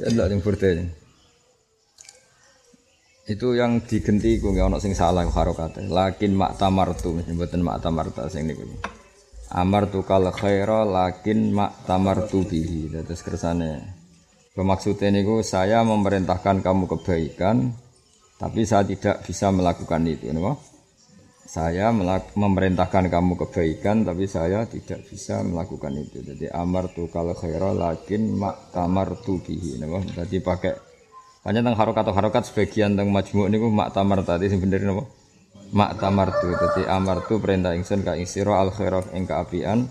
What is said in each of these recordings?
Ndak yang burde. Itu yang digenti ku nggak ono sing salah harokate. Lakin mak tamartu mboten mak tamarta sing niku. Amar tu kal khaira lakin mak tamartu bihi. Terus kersane Bermaksudnya niku saya memerintahkan kamu kebaikan tapi saya tidak bisa melakukan itu, napa? Saya memerintahkan kamu kebaikan tapi saya tidak bisa melakukan itu. Jadi amar tu kal khaira lakin mak tamartu bihi, napa? Jadi pakai hanya tentang harokat atau harokat sebagian tentang majmuk niku mak tamar tadi sebenarnya napa? Mak tamar tu. Jadi amar tu perintah ingsun ka isiro al khairah ing kaapian.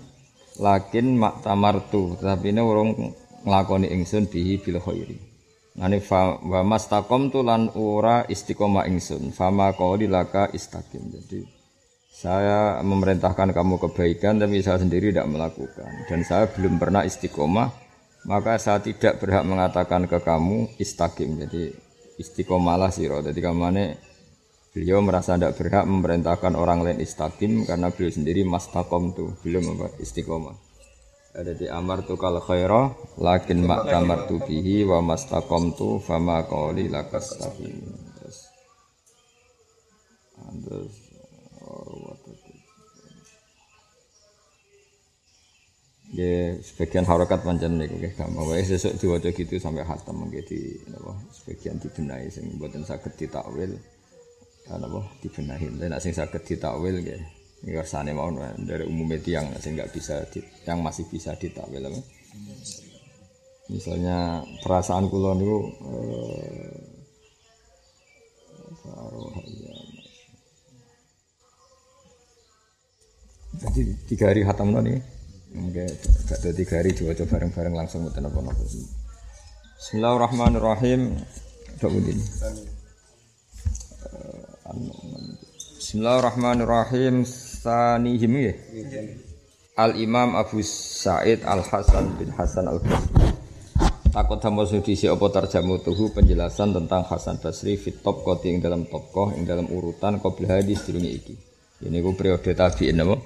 Lakin mak tamar tu. Tapi ini urung nglakoni ingsun bihi bil khairi. Ngene fa wa mastaqom tu lan ora istiqomah ingsun. Fama qauli laka istaqim. Jadi saya memerintahkan kamu kebaikan tapi saya sendiri tidak melakukan dan saya belum pernah istiqomah maka saya tidak berhak mengatakan ke kamu istakim jadi istiqomalah siro jadi kamane beliau merasa tidak berhak memerintahkan orang lain istakim karena beliau sendiri mastakom tuh belum istiqomah jadi amar tu kal khaira lakin mak tamar tu bihi wa mastakom tu fama qawli lakas terus. Terus. Oh, Ya, sebagian harokat pancen niku nggih gampang wae sesuk diwaca gitu sampai hatam nggih di napa sebagian dibenahi sing mboten saged ditakwil. Ya napa dibenahi. Nek sing saged ditakwil nggih kersane mau dari umum yang sing enggak bisa di, yang masih bisa ditakwil misalnya perasaan kula niku eh, jadi tiga hari hatam nih gak ada tiga hari coba bareng-bareng langsung mboten apa-apa. Bismillahirrahmanirrahim. Udin. Bismillahirrahmanirrahim. Sanihim ya. Al Imam Abu Sa'id Al Hasan bin Hasan Al Basri. Takut sama sudisi apa terjamu tuhu penjelasan tentang Hasan Basri fit top koti yang dalam topkoh yang dalam urutan qabil hadis dirungi iki. Ini ku periode tabi'in apa?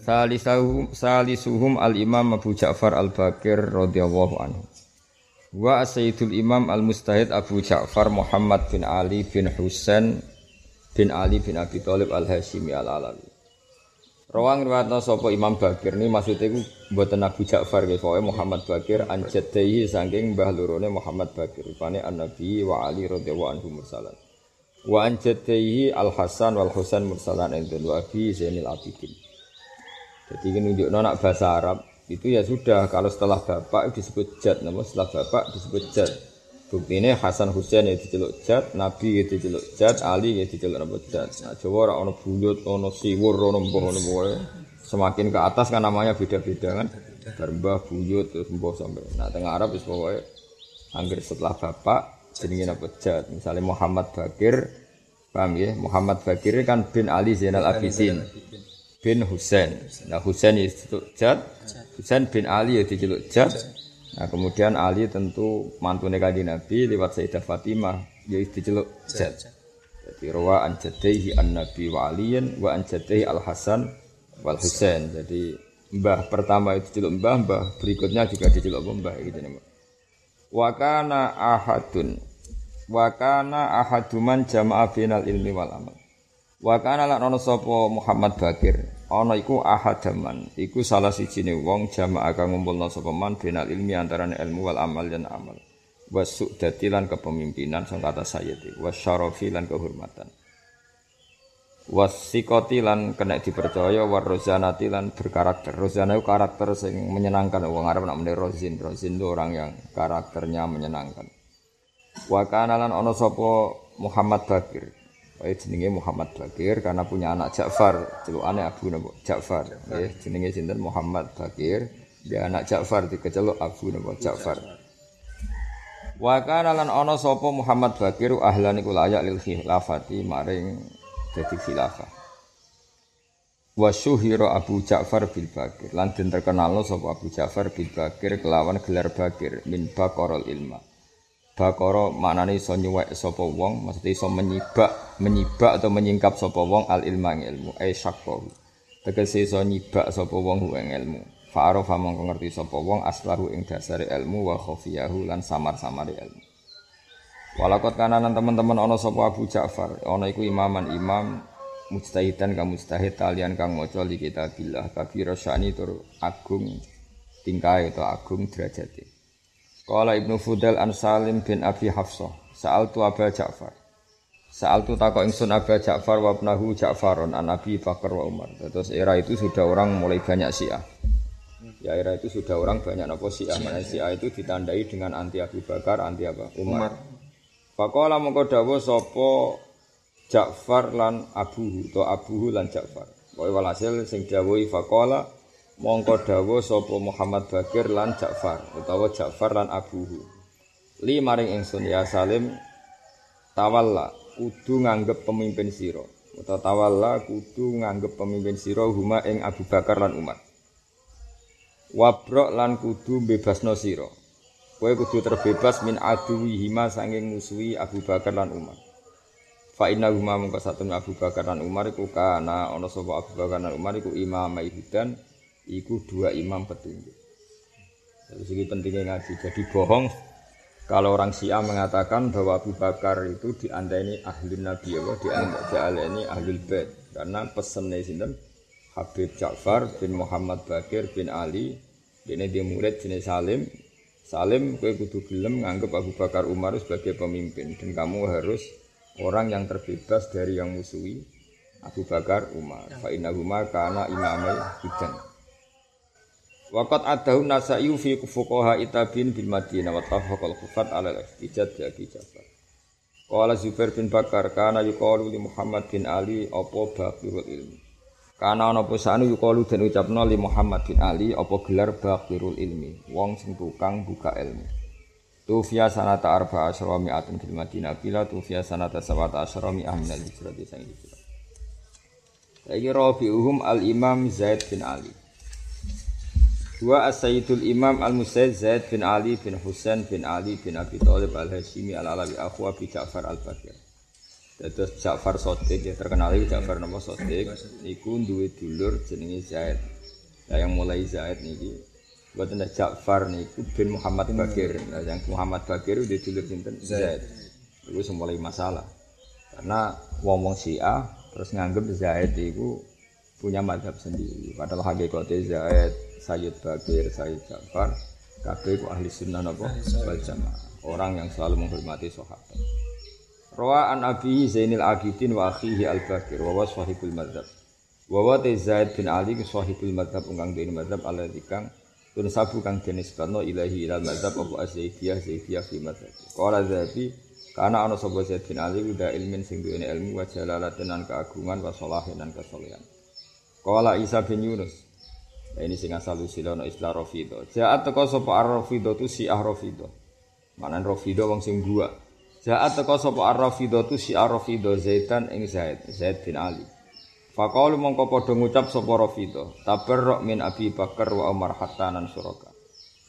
Salisuhum, salisuhum al-imam Abu Ja'far al-Bakir radhiyallahu anhu. Wa Sayyidul Imam al-Mustahid Abu Ja'far Muhammad bin Ali bin Husain bin Ali bin Abi Thalib al-Hashimi al-Alawi. Rawang riwayatna sapa Imam Bakir ini maksudnya iku mboten Abu Ja'far nggih pokoke Muhammad Bakir an jaddihi saking mbah lorone Muhammad Bakir rupane an-Nabi wa Ali radhiyallahu anhu mursalan. Wa an jaddihi Al-Hasan wal Husain mursalan ing wa Abi Zainil Abidin. Jadi ini nunjuk anak bahasa Arab itu ya sudah kalau setelah bapak disebut jad, namun setelah bapak disebut jad. Bukti ini Hasan Husain ya diceluk jad, Nabi ya diceluk jad, Ali ya diceluk nama jad. Nah, Jawa orang ono buyut, ono siwur, ono mbah, ono. Semakin ke atas kan namanya beda-beda kan. Berbah, buyut, terus mbah sampai. Nah tengah Arab itu pokoknya hampir setelah bapak jenenge nama jad. Misalnya Muhammad Bakir, paham ya? Muhammad Bakir kan bin Ali Zainal Abidin bin Husain. Nah Husain itu Jad, Husain bin Ali ya diceluk Jad. Nah kemudian Ali tentu mantu kanjeng Nabi lewat Sayyidah Fatimah ya diceluk Jad. Jadi rawa an jadaihi an Nabi wa Aliyin wa an jadaihi Al Hasan wal Husain. Jadi mbah pertama itu diceluk mbah, mbah berikutnya juga diceluk mbah gitu nih. Wa kana ahadun wa kana ahaduman jama'a binal ilmi wal amal. Wa kana lan sapa Muhammad Bakir. Ana iku ahadaman. Iku salah sijine wong jamaah kang ngumpulna sapa man binal ilmi antarané ilmu wal amal dan amal. Wa su'dati lan kepemimpinan sang kata sayyid wa syarafi lan kehormatan. Wasikoti lan kena dipercaya war rozanati lan berkarakter. Rozana itu karakter sing menyenangkan. Wong Arab nak meneh rozin. Rozin itu orang yang karakternya menyenangkan. Wa kana lan ana sapa Muhammad Bakir. Wae jenenge Muhammad Bakir karena punya anak Ja'far, celukane Abu Nabi Ja'far. Nggih, jenenge sinten Muhammad Bakir. Dia anak Ja'far dikeceluk Abu Nabi Ja'far. Wa kana lan ana sapa Muhammad Bakir ahlan iku layak lil khilafati maring dadi khilafah. Wa syuhira Abu Ja'far bil Bakir. Lan den terkenal sapa Abu Ja'far bil Bakir kelawan gelar Bakir min Baqarul ilma. Bakara maknane iso nyuwek sapa wong, maksudnya iso menyibak, menyibak atau menyingkap sapa wong al ilma ilmu, ai syaqqa. Tegese iso nyibak sapa wong ing ilmu. Fa'arofa mongko ngerti sapa wong aslahu ing dasare ilmu wa khafiyahu lan samar-samare ilmu. Walakot kananan teman-teman ana sapa Abu Ja'far, ana iku imaman imam mujtahidan kang mujtahid talian kang maca li kitabillah kabira syani tur agung tingkai atau agung derajate. Qala Ibnu Fudel an Salim bin Abi Hafsah, sa'altu Abu Ja'far. Sa'altu takok ingsun Abu Ja'far wa ibnahu Ja'farun an Abi Bakar wa Umar. Terus era itu sudah orang mulai banyak Syiah. Ya era itu sudah orang banyak nopo Syiah. Mana Syiah itu ditandai dengan anti Abu Bakar, anti apa? Umar. Faqala mongko dawuh sapa Ja'far lan Abuhu to Abuhu lan Ja'far. Pokoke walhasil sing dawuhi faqala mongko dawuh sapa Muhammad Bakir lan Ja'far utawa Ja'far lan Abuhu. Li maring ingsun ya Salim tawalla kudu nganggep pemimpin sira. Utawa tawalla kudu nganggep pemimpin sira huma ing Abu Bakar lan Umar. wabrok lan kudu bebasno sira kowe kudu terbebas min aduwi hima sanging musuhi Abu Bakar lan Umar fa inna huma satun Abu Bakar lan Umar iku kana ana sapa Abu Bakar lan Umar iku imam hudan iku dua imam petunjuk. Jadi segi pentingnya ngaji. Jadi bohong kalau orang Syiah mengatakan bahwa Abu Bakar itu diandai ahli Nabi Allah, diandai ini ahli bait. Karena pesennya sinten? Habib Ja'far bin Muhammad Bakir bin Ali. Ini dia murid jenis Salim. Salim kue kudu gelem nganggep Abu Bakar Umar sebagai pemimpin. Dan kamu harus orang yang terbebas dari yang musuhi Abu Bakar Umar. Fa inna huma kana hidan Waqat adahu nasaiyu fi fuqaha itabin bil Madinah wa tafaqal khufat ala al-ihtijaj bi Abi Ja'far Zubair bin Bakar kana yuqalu li Muhammad bin Ali apa baqirul ilmi Kana ana posane yukalu den ucapno li Muhammad bin Ali apa gelar Baqirul Ilmi, wong sing tukang buka ilmu. Tufia sanata arba asyara mi'atun fil Madinah bila tufia sanata sawata asyara mi'ah minal hijrah di sang hijrah. Saiki rabi'uhum al-Imam Zaid bin Ali. Dua as-Sayyidul Imam al-Musayyid Zaid bin Ali bin Husain bin Ali bin Abi Thalib al-Hashimi al-Alawi akhu Abi Ja'far al-Bakir. Terus Ja'far Sodik ya terkenal itu Ja'far nama Sodik Iku duwe dulur jenenge Zaid. Nah yang mulai Zaid niki Buat ada Ja'far niku bin Muhammad. Bakir. Nah yang Muhammad Bakir udah dulur sinten? Zaid. Itu semulai masalah. Karena wong-wong Syiah Terus nganggep Zaid itu punya madhab sendiri. Padahal hakikatnya Zaid Sayyid Bakir, Sayyid Ja'far Kabeh ahli sunnah apa? Wal Orang yang selalu menghormati sahabat Rawa an Abi Zainil Abidin wa akhihi Al-Bakir wa sahibul madzhab. Wa wa Zaid bin Ali ke sahibul madzhab ungkang dene madzhab alladzi kang tun sabu kang jenis kano ilahi ilal madzhab apa azaidiyah zaidiyah fi madzhab. Qala Zaidi karena ana sapa Zaid bin Ali udah ilmin sing duwe ilmu wa jalalatin keagungan wa salahin lan kesolehan. Qala Isa bin Yunus Nah, ini sing asal usilono istilah Rafido. Jaat teko sapa Ar-Rafido tu si Ar-Rafido. Mana Rafido wong sing dua. Jaat teko sapa Ar-Rafidho tu si Ar-Rafidho Zaidan ing Zaid, Zaid bin Ali. Faqalu mongko padha ngucap sapa Rafidho, tabarruk min Abi Bakar wa Umar hatta nan suraka.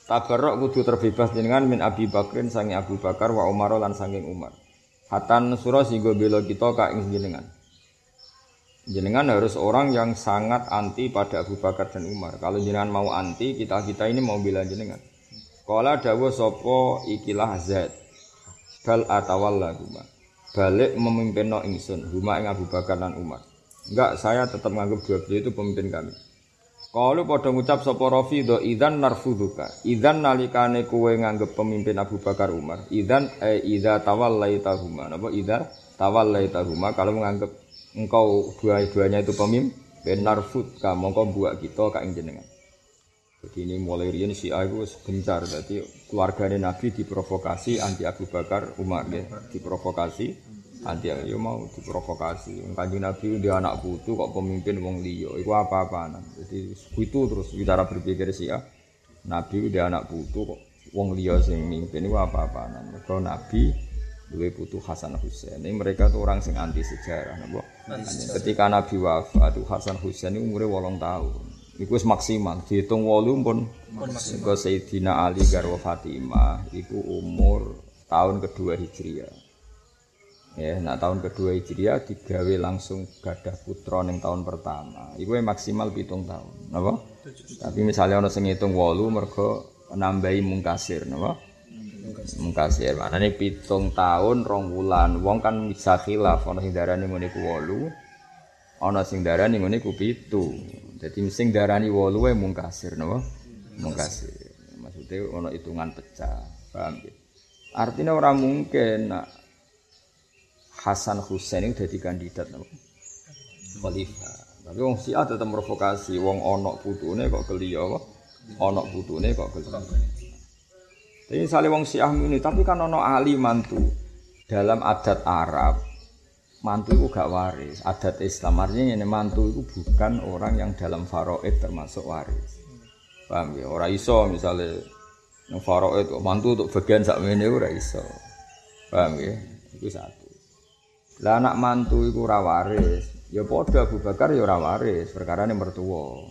Tabarruk kudu terbebas jenengan min Abi Bakrin sangi Abu Bakar wa Umar lan sanging Umar. Hatta sura singgo bela kita ka ing jenengan. Jenengan harus orang yang sangat anti pada Abu Bakar dan Umar. Kalau jenengan mau anti, kita-kita ini mau bela jenengan. Kala dawuh sapa ikilah Zaid. Bal atawalla huma balik memimpin no ingsun huma ing Abu Bakar dan Umar. Enggak saya tetap menganggap dua beliau itu pemimpin kami. Kalau pada ngucap sapa Rafido idan narfuduka idan nalikane kue nganggep pemimpin Abu Bakar Umar. Idan eh ida tawallaita huma napa? Ida tawallaita huma kalau menganggap engkau dua-duanya itu pemimpin narfud ka mongko buat kita ka ing jenengan jadi ini mulai rian si aku gencar. Jadi keluarganya Nabi diprovokasi anti Abu Bakar Umar ya. Diprovokasi anti ya mau diprovokasi. Kanjeng Nabi dia anak putu kok pemimpin wong liya. Iku apa-apaan. Jadi itu terus bicara berpikir si Nabi dia anak putu kok wong liya sing mimpin iku apa-apaan. Mergo Nabi duwe putu Hasan Husain. Ini mereka tuh orang sing anti sejarah napa. Ketika Nabi wafat Hasan Husain ini umurnya 8 tahun. Iku maksimal, dihitung wolu pun Iku Sayyidina Ali Garwa Fatimah Iku umur tahun kedua Hijriah Ya, nah tahun kedua Hijriah digawe langsung gadah putra ning tahun pertama. Iku maksimal pitung tahun. Napa? Tapi misalnya ono sing ngitung 8 mergo nambahi mungkasir napa? Mungkasir. Maknane pitung tahun rong wulan. Wong kan bisa khilaf ana sing darani ngene ku 8. Ana sing darani ngene ku 7. Dadi sing darani 8 wae mungkasir napa? Mungkasir. Maksudnya ana hitungan pecah. Paham ya? Artinya orang mungkin Hasan Husain itu jadi kandidat napa? Khalifah. Tapi wong Syiah tetap provokasi, wong onok putune kok geli apa? Onok putune kok geli. Tapi misalnya wong Syiah ini, tapi kan ono ahli mantu. Dalam adat Arab, mantu itu gak waris. Adat Islam artinya ini mantu itu bukan orang yang dalam faraid termasuk waris. Paham ya? Orang iso misalnya yang faraid mantu untuk bagian sak ini ora iso. Paham ya? Itu satu. Lah anak mantu itu ora waris. Ya padha Abu Bakar ya ora waris, perkara ini mertua.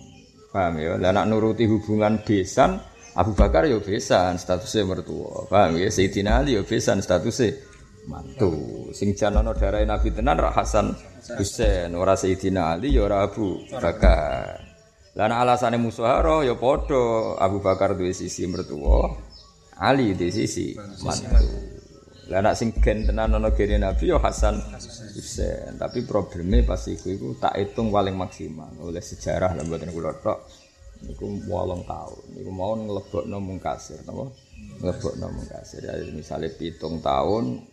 Paham ya? Lah anak nuruti hubungan besan, Abu Bakar ya besan, statusnya mertua. Paham ya? Sayyidina Ali ya besan, statusnya mantu. Sing janono darah Nabi tenan ra Hasan Husain, ora Sayyidina Ali ya ora Abu Bakar. Anak alasane musuhara ya padha Abu Bakar duwe sisi mertua, Ali di sisi mantu. Lah nak sing gen tenan ana gene Nabi ya Hasan Husain. Tapi problemnya pas iku iku tak hitung paling maksimal oleh sejarah lah mboten kula tok. Niku 8 tahun. Niku mau nglebokno mungkasir napa? Nglebokno mungkasir. Jadi misalnya pitung tahun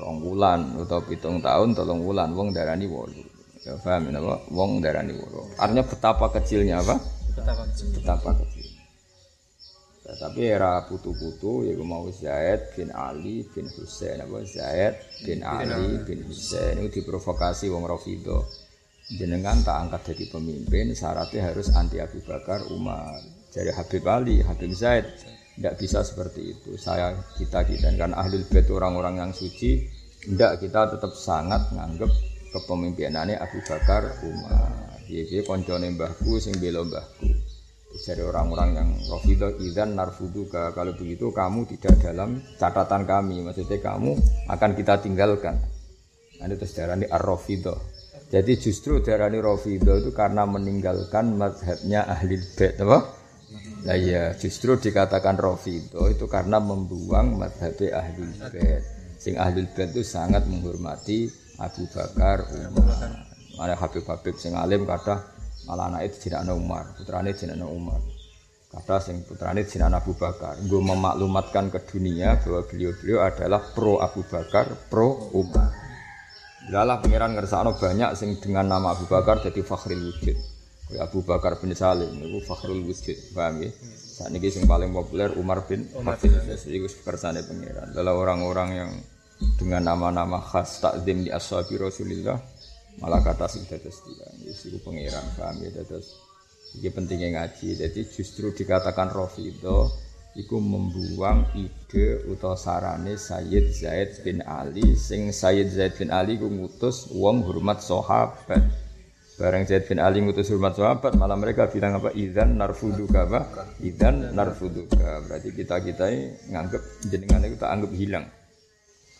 rong wulan utawa pitung tahun tolong wulan wong darani wolu. Ya paham napa? Wong darani wolu. Artinya betapa kecilnya apa? Betapa kecil. Betapa kecil. Ya, tapi era putu-putu ya mau Zaid bin Ali bin Husain apa Zaid bin Ali bin Husain itu diprovokasi wong Rafido jenengan tak angkat jadi pemimpin syaratnya harus anti Abu Bakar Umar. Jadi Habib Ali Habib Zaid tidak bisa seperti itu. Saya kita kita. Kan ahli bait orang-orang yang suci tidak kita tetap sangat nganggep kepemimpinannya Abu Bakar Umar. Dia dia koncone mbahku sing belo mbahku. Dari orang-orang yang rofido idan narfuduka. Kalau begitu kamu tidak dalam catatan kami. Maksudnya kamu akan kita tinggalkan. Nah, itu sejarah ar-rofido jadi justru darani rofido itu karena meninggalkan madhabnya ahli bait apa? Nah ya justru dikatakan rofido itu karena membuang madhab ahli bait. Sing ahli bait itu sangat menghormati Abu Bakar Umar. Ada Habib-Habib sing alim kata malah anak itu tidak Umar putrane tidak Umar. Kata sing putrane tidak Abu Bakar. Gue memaklumatkan ke dunia bahwa beliau-beliau adalah pro Abu Bakar pro Umar Lalah pangeran ngersakno banyak sing dengan nama Abu Bakar jadi fakhril wujud. Abu Bakar bin Salim itu fakhrul wujud paham ya? Saat ini sing paling populer Umar bin Hafiz itu kersane pangeran. Adalah orang-orang yang dengan nama-nama khas takdim di ashabi Rasulullah malah kata sing dados tiyang iku pangeran paham ya? Dados iki pentingnya ngaji. Jadi justru dikatakan Rafidah iku membuang ide utawa sarane Sayyid Zaid bin Ali. Sing Sayyid Zaid bin Ali ku ngutus wong hormat sahabat. Bareng Zaid bin Ali ngutus hormat sahabat malah mereka bilang apa? Idzan narfuduka apa? Idzan narfuduka. Berarti kita kita nganggep jenengan itu tak anggap hilang.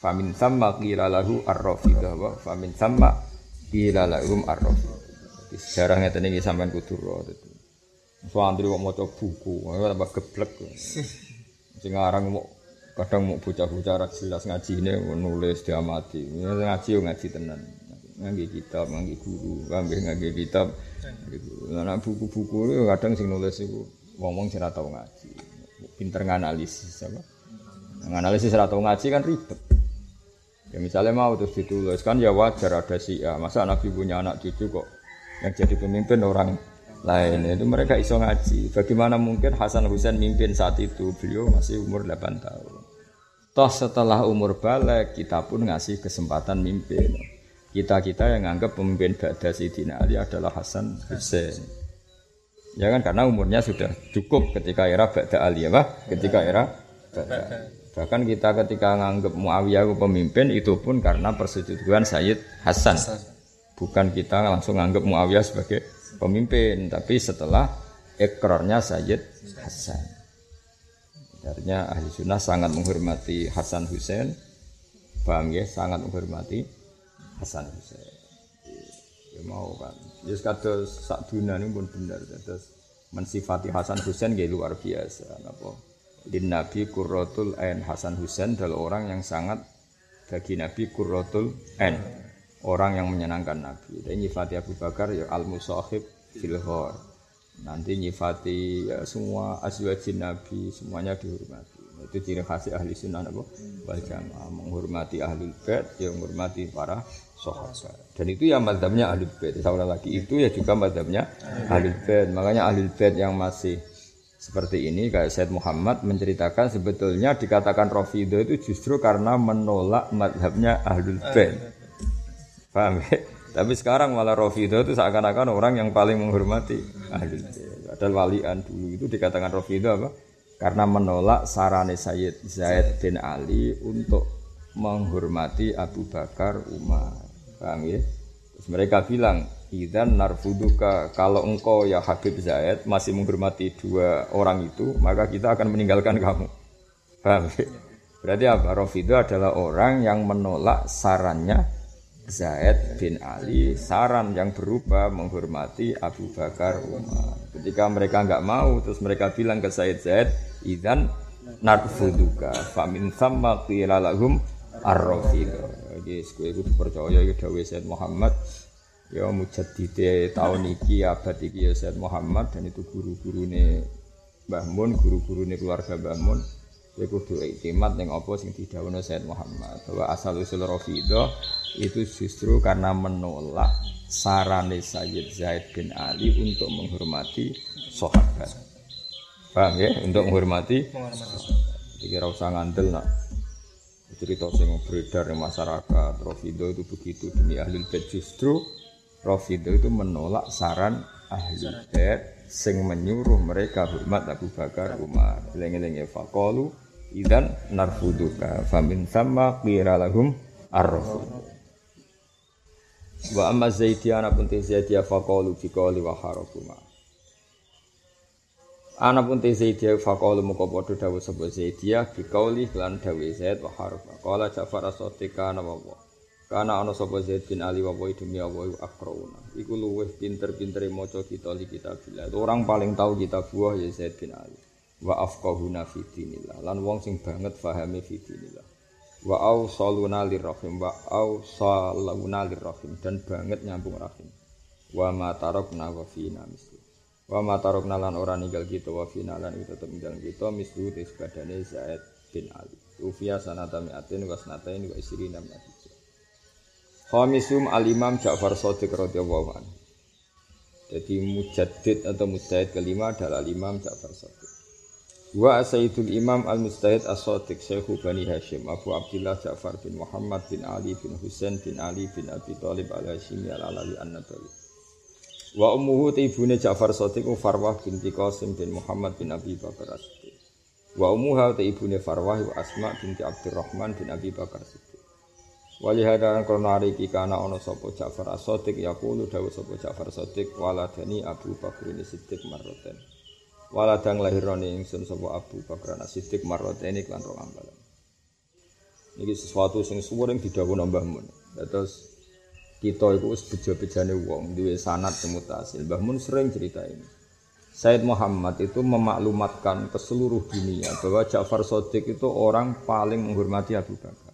Famin sama qila lahu ar-rafidah wa famin sama Kila lahum arrof. Sejarah ngeten iki sampean kudu Santri kok maca buku, tambah geblek. Sing aran mau kadang mau bocah-bocah ra jelas ngajine nulis diamati. Ngaji yo ngaji tenan. Ngangge kitab, ngangge guru, ngangge ngangge kitab. Nah, buku-buku itu kadang sing nulis iku ngomong sing tau ngaji. Pinter nganalisis apa? Nganalisis ora tau ngaji kan ribet. Ya misalnya mau terus ditulis kan ya wajar ada si ya masa Nabi punya anak cucu kok yang jadi pemimpin orang lain itu mereka iso ngaji. Bagaimana mungkin Hasan Husain mimpin saat itu beliau masih umur 8 tahun. Toh setelah umur balik kita pun ngasih kesempatan mimpin. Kita kita yang anggap pemimpin Ba'da Sayyidina Ali adalah Hasan Husain. Ya kan karena umurnya sudah cukup ketika era Ba'da Ali ya Pak? Ketika era Ba'da Bahkan kita ketika nganggap Muawiyah pemimpin itu pun karena persetujuan Sayyid Hasan. Bukan kita langsung nganggap Muawiyah sebagai pemimpin, tapi setelah ekornya Sayyid Hasan. Artinya ahli sunnah sangat menghormati Hasan Hussein, paham ya, sangat menghormati Hasan Hussein. Ya mau kan, ya kados sak ini pun benar, kados mensifati Hasan Husain gak luar biasa. Napa? Din Nabi Qurratul Ain. Hasan Husain adalah orang yang sangat bagi Nabi Qurratul Ain orang yang menyenangkan Nabi dan nyifati Abu Bakar ya al musahib filhor nanti nyifati ya, semua azwajin Nabi semuanya dihormati itu ciri khas ahli sunnah apa wal menghormati ahli bait yang menghormati para sahabat. Dan itu ya madhabnya ahli bait. Saya lagi itu ya juga madhabnya ahli bait. Makanya ahli bait yang masih seperti ini kayak Said Muhammad menceritakan sebetulnya dikatakan Rafidah itu justru karena menolak madhabnya ahli bait. Paham ya? Tapi sekarang malah Rafidah itu seakan-akan orang yang paling menghormati ahli bait. Padahal walian dulu itu dikatakan Rafidah apa? Karena menolak sarane Sayyid Zaid bin Ali untuk menghormati Abu Bakar Umar. Paham ya? Terus mereka bilang, "Idzan narfuduka kalau engkau ya Habib Zaid masih menghormati dua orang itu, maka kita akan meninggalkan kamu." Paham ya? Berarti apa? Rafidu adalah orang yang menolak sarannya Zaid bin Ali, saran yang berubah menghormati Abu Bakar Umar. Ketika mereka nggak mau, terus mereka bilang ke Zaid Zaid, "Idzan narfuduka famin thamma qila ar-rafidah." Guys, kowe kudu percaya ya dawuh Said Muhammad ya mujaddide tahun iki abad iki ya Said Muhammad dan itu guru-gurune Mbah Mun, guru-gurune keluarga Mbah. Kowe kudu iktimat ning apa sing didhawuhna Said Muhammad bahwa asal usul Rafidah itu justru karena menolak sarane Sayyid Zaid bin Ali untuk menghormati sahabat. Paham ya? Untuk menghormati. Iki ora usah ngandel nak cerita yang beredar di masyarakat Rofido itu begitu demi ahli bait justru Rofido itu menolak saran ahli bait sing menyuruh mereka hormat Abu Bakar Umar. Eling-eling faqalu idan narfuduka famin sama qira lahum arrafud wa amma zaidiyana pun zaidiyah faqalu bi qawli wa harafuma. Ana pun te Zaidiyah faqalu muka padha dawuh sapa Zaidiyah bi qauli lan dawuh Zaid wa harf. Qala Ja'far as-Sadiqa ana wa Kana ana sapa Zaid bin Ali wa demi Allah akrauna. Iku luweh pinter-pintere maca kita li kitabillah. Orang paling tahu kitab buah ya Zaid bin Ali. Wa afqahuna fi dinillah. Lan wong sing banget fahami fi dinillah. Wa ausaluna lirrahim wa ausaluna lirrahim dan banget nyambung rahim. Wa ma tarakna wa fina misli. Wa matarok nalan orang ninggal kita wa finalan itu tetap ninggal kita mislu tis badane Zaid bin Ali. Ufia sanata mi'atin wa sanatain wa isri nam Khamisum al-imam Ja'far Sadiq radhiyallahu anhu. Jadi mujaddid atau mujtahid kelima adalah imam Ja'far Sadiq. Wa Sayyidul Imam Al-Mustahid As-Sadiq Syekhu Bani Hashim Abu Abdullah Ja'far bin Muhammad bin Ali bin Husain bin Ali bin Abi Thalib al-Hashimi al-Alawi an-Nabawi Wa ummuhu te ibune Ja'far Shadiq Farwah binti Qasim bin Muhammad bin Abi Bakar As-Siddiq. Wa ummuha ibune Farwah wa Asma binti Abdurrahman bin Abi Bakar Siddiq. Wali hadaran krono hari iki kana ana sapa Ja'far As-Shadiq yaqulu dawuh sapa Ja'far Shadiq waladani Abu Bakar Siddiq marroten. Waladang lahirane ingsun sapa Abu Bakar As-Siddiq marroten iklan rong ambalan. Niki sesuatu sing suwering didhawuh Mbah Mun. Terus kita itu wis bejo-bejane wong duwe sanad mutasil. Mbah Mun sering cerita ini. Said Muhammad itu memaklumatkan ke seluruh dunia bahwa Ja'far Sodik itu orang paling menghormati Abu Bakar.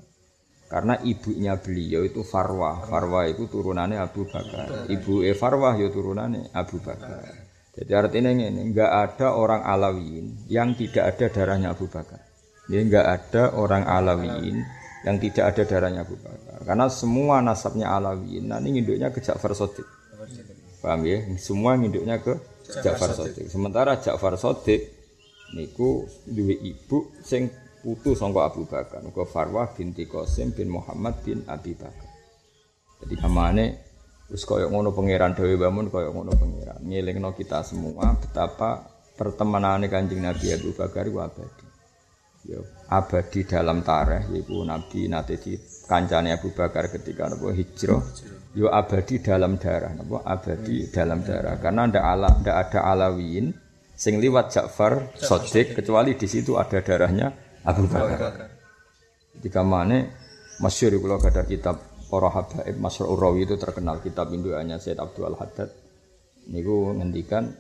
Karena ibunya beliau itu Farwah. Farwah itu turunannya Abu Bakar. Ibu E Farwah ya turunannya Abu Bakar. Jadi artinya ini, enggak ada orang Alawiyin yang tidak ada darahnya Abu Bakar. Jadi enggak ada orang Alawiyin yang tidak ada darahnya Abu Bakar. Karena semua nasabnya Alawiyin, nah ini induknya ke Ja'far Sodik. Paham ya? Semua induknya ke Ja'far Sodik. Sementara Ja'far Sodik niku duwe ibu sing putu sangka Abu Bakar. Niku Farwah binti Qasim bin Muhammad bin Abi Bakar. Jadi kamane wis kaya ngono pangeran Dewi Bamun kaya ngono pangeran. Ngelingno kita semua betapa pertemanane Kanjeng Nabi Abu Bakar itu abadi ya abadi dalam tareh yaitu Nabi nate di kancane Abu Bakar ketika napa hijrah yo ya abadi dalam darah napa abadi dalam darah karena ndak ala ndak ada alawiyin sing liwat Ja'far Sodik kecuali di situ ada darahnya Abu Bakar. Ketika mana masyur kalau ada kitab para habaib Masrur Urawi itu terkenal kitab induannya Said Abdul Haddad niku ngendikan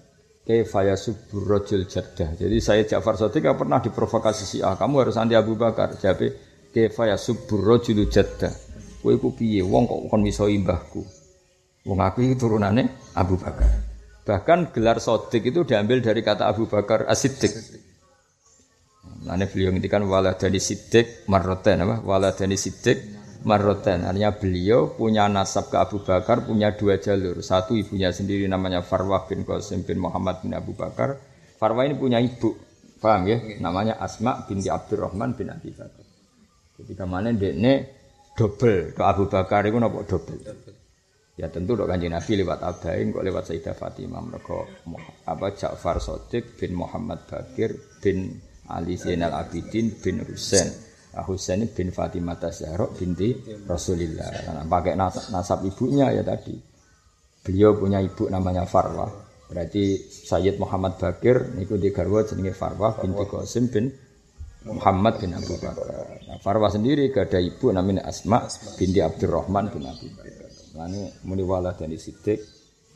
kaifa yasubur rajul jaddah. Jadi saya Ja'far Shadiq pernah diprovokasi si A, kamu harus anti Abu Bakar. Jadi kaifa yasubur rajul jaddah. Kowe iku piye wong kok kon iso imbahku. Wong aku iki turunane Abu Bakar. Bahkan gelar Sodik itu diambil dari kata Abu Bakar As-Siddiq. Nah, beliau ngintikan waladani Siddiq marroten apa? Waladani Siddiq marroten. Artinya beliau punya nasab ke Abu Bakar, punya dua jalur. Satu ibunya sendiri namanya Farwah bin Qasim bin Muhammad bin Abu Bakar. Farwah ini punya ibu, paham ya? Namanya Asma binti Abdurrahman bin Abi Bakar. Ketika mana ini double ke Abu Bakar itu nopo double. Ya tentu dok kanjeng Nabi lewat Abdain kok lewat Sayyidah Fatimah mereka apa Ja'far Sodik bin Muhammad Bakir bin Ali Zainal Abidin bin Husain Husain bin Fatimah Zahra binti Rasulillah. Karena pakai nasab, ibunya ya tadi. Beliau punya ibu namanya Farwah. Berarti Sayyid Muhammad Bakir niku di garwa jenenge Farwah binti Qasim bin Muhammad bin Abu Bakar. Nah, Farwah sendiri gak ada ibu namanya Asma binti Abdurrahman bin Abu Bakar. Lani muni wala dan Siddiq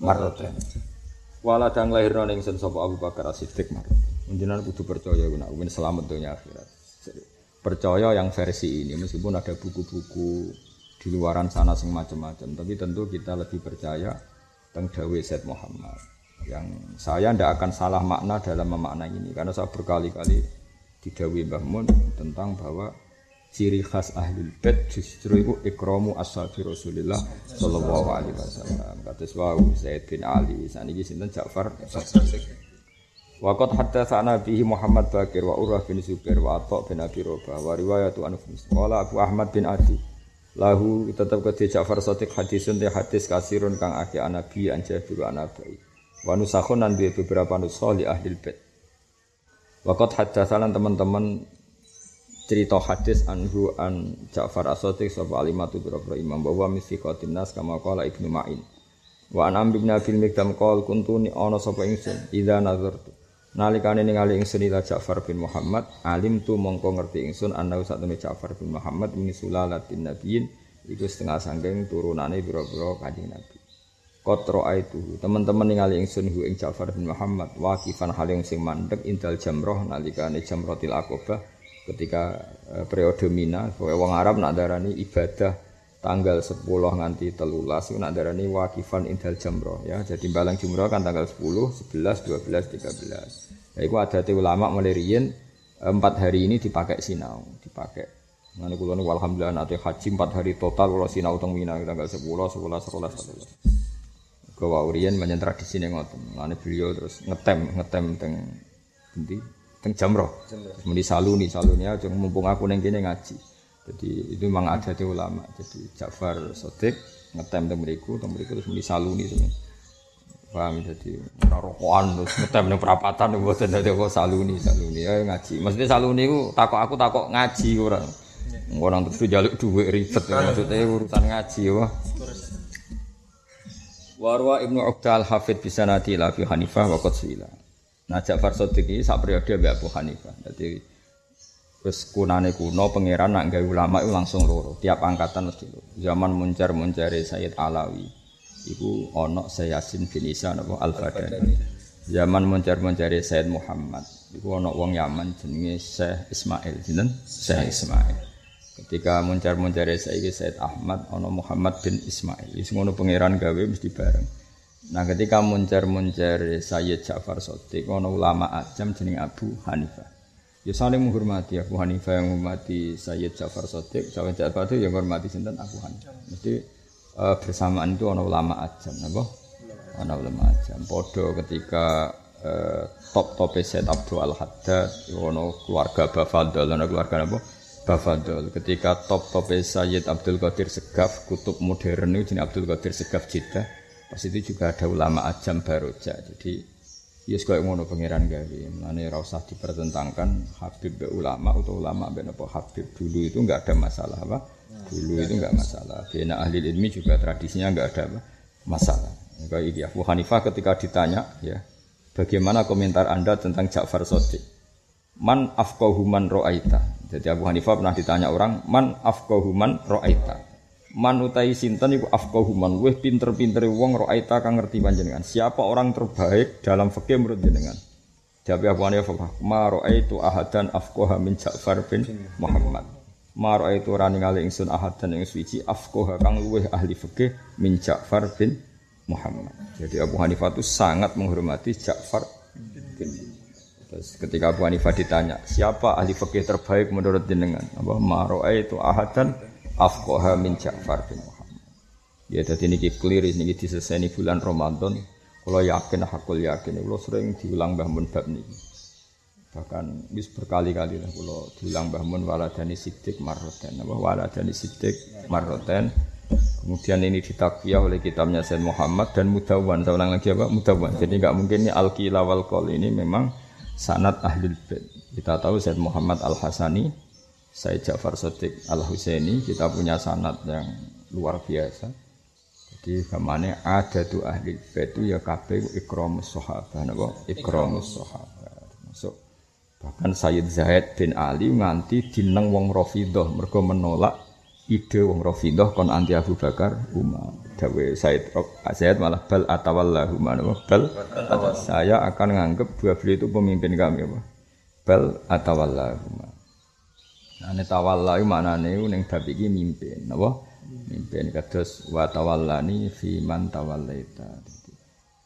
marrotan. Wala dan lahir ning sapa Abu Bakar Siddiq marrotan. Menjenengan kudu percaya nek selamat dunia akhirat. Percaya yang versi ini meskipun ada buku-buku di luaran sana sing macam-macam tapi tentu kita lebih percaya tentang Dawe Said Muhammad. Yang saya tidak akan salah makna dalam memaknai ini karena saya berkali-kali didawi Mbah Mun tentang bahwa ciri khas ahli bait justru itu ikromu ashabi Rasulullah sallallahu alaihi wasallam. Kata Zaid bin Ali saniki sinten Ja'far Waqat haddatsana bihi Muhammad Bakir wa Urwah bin Zubair wa Atha bin Abi Robah wa riwayatu an Qala Abu Ahmad bin Adi lahu tetap ke Ja'far Sadiq hadisun te hadis kasirun kang akeh anabi an Jabir an Abi wa nusakhun nan beberapa nuskhah li ahli bait. Waqat haddatsana teman-teman cerita hadis anhu an Ja'far As-Sadiq sapa alimatu biro imam bahwa misiqatin nas kama qala Ibnu Ma'in. Wa an Amr bin Abil Mikdam qol kuntu ni ana sapa ingsun idza nazartu Nalikane ningali ingsun ila Ja'far bin Muhammad, alim tu mongko ngerti ingsun ana satune Ja'far bin Muhammad min sulalatin nabiyyin iku setengah sangking turunane pira-pira Kanjeng Nabi. Qatra aitu, teman-teman ningali ingsun hu ing Ja'far bin Muhammad waqifan hal yang sing mandek indal jamroh nalikane jamratil aqabah ketika e, periode Mina, wong Arab nak darani ibadah tanggal 10 nganti telulas itu nak darani wakifan indal jamroh ya. Jadi balang jumroh kan tanggal 10, 11, 12, 13 ya itu ada ulama melirian empat hari ini dipakai sinau dipakai. Nanti kulo nih alhamdulillah nanti haji empat hari total kalau sinau teng mina tanggal 10, 11, 11, 11 ke waurian banyak tradisi nih ngoten. Nanti beliau terus ngetem ngetem teng nanti teng jamroh kemudian saluni saluni aja mumpung aku neng kene ngaji jadi itu memang ada di ulama. Jadi Ja'far Sodik ngetem teng mriku terus muni saluni semen. Paham jadi rokokan terus ngetem ning perapatan mboten dadi kok saluni, saluni ayo ngaji. Maksudnya saluni ku takok aku takok ngaji ora. Orang terus jaluk duit ribet maksudnya urusan ngaji wah. Warwa Ibnu Uqdal Hafid bisa nanti Lafi Hanifah wa Qatsila. Nah Ja'far Sodik ini sak periode Abu Hanifah. Jadi Wis kunane kuno pangeran nak gawe ulama itu langsung loro. Tiap angkatan mesti loro. Zaman muncar-muncare Sayyid Alawi iku ana Sayyasin bin Isa napa Al-Badani. Zaman muncar-muncare Sayyid Muhammad iku ana wong Yaman jenenge Syekh Ismail, sinten? Syekh Ismail. Ketika muncar-muncare saiki Sayyid Ahmad ana Muhammad bin Ismail. Wis ngono pangeran gawe mesti bareng. Nah ketika muncar-muncar Sayyid Ja'far Sotik ana ulama ajam jeneng Abu Hanifah. Ya saling menghormati Abu Hanifah yang menghormati Sayyid Ja'far Sotik, Sayyid Ja'far itu yang menghormati sinten Abu Hanifah. Mesti uh, bersamaan itu ana ulama ajam, napa? Ana ulama ajam. Podo ketika uh, top top Sayyid Abdul Al Haddad, ana keluarga Bafadol, ana keluarga apa? Bafadol. Ketika top top Sayyid Abdul Qadir Segaf, kutub modern itu jenis Abdul Qadir Segaf Jeddah. Pas itu juga ada ulama ajam Baroja. Jadi yes, kaya ngono pangeran gawe. Mane ora usah dipertentangkan Habib be ulama atau ulama be apa Habib dulu itu enggak ada masalah apa? Dulu itu enggak masalah. Bina ahli ilmi juga tradisinya enggak ada apa? masalah. Kayak iki Abu Hanifah ketika ditanya ya, bagaimana komentar Anda tentang Ja'far Shadiq? Man afqahu man ra'aita. Jadi Abu Hanifah pernah ditanya orang, man afqahu man ra'aita. Man utai sinten iku afqahu man wih pinter-pintere wong roaita kang ngerti panjenengan. Siapa orang terbaik dalam fikih menurut jenengan? Jawab Abu Hanifah, ma roaitu ahadan afqaha min Ja'far bin Muhammad. Ma roaitu rani ngali ingsun ahadan ing suci afqaha kang luwih ahli fikih min Ja'far bin Muhammad. Jadi Abu Hanifah itu sangat menghormati Ja'far bin Terus ketika Abu Hanifah ditanya, siapa ahli fikih terbaik menurut jenengan? Apa ma roaitu ahadan afqaha min Ja'far bin Muhammad. Ya dadi niki clear niki diseseni bulan Ramadan. Kalau yakin hakul yakin kalau sering diulang Mbah Mun bab niki. Bahkan wis berkali-kali lah kalau diulang Mbah Mun waladani sidik marroten apa waladani sidik marroten. Kemudian ini ditakwiyah oleh kitabnya Sayyid Muhammad dan Mudawan. Saya ulang lagi apa? Mudawan. Jadi nggak mungkin ini Al-Qila wal ini memang sanat ahlul bait. Kita tahu Sayyid Muhammad Al-Hasani saya Ja'far Sotik Al Husaini kita punya sanat yang luar biasa. Jadi ke mana ada tuh ahli bait itu ya kabeh ikromus sahabat napa ikromus sahabat. Masuk bahkan Sayyid Zaid bin Ali nganti dineng wong Rafidhah mergo menolak ide wong Rafidhah kon anti Abu Bakar Umar. Dawe Said Zaid malah bal atawallahu napa bal saya akan menganggap dua beliau itu pemimpin kami apa. Bal atawallahu Ini tawalla itu maknanya itu yang bab ini mimpin, apa? Mimpin kados wa tawallani fi man tawallaita.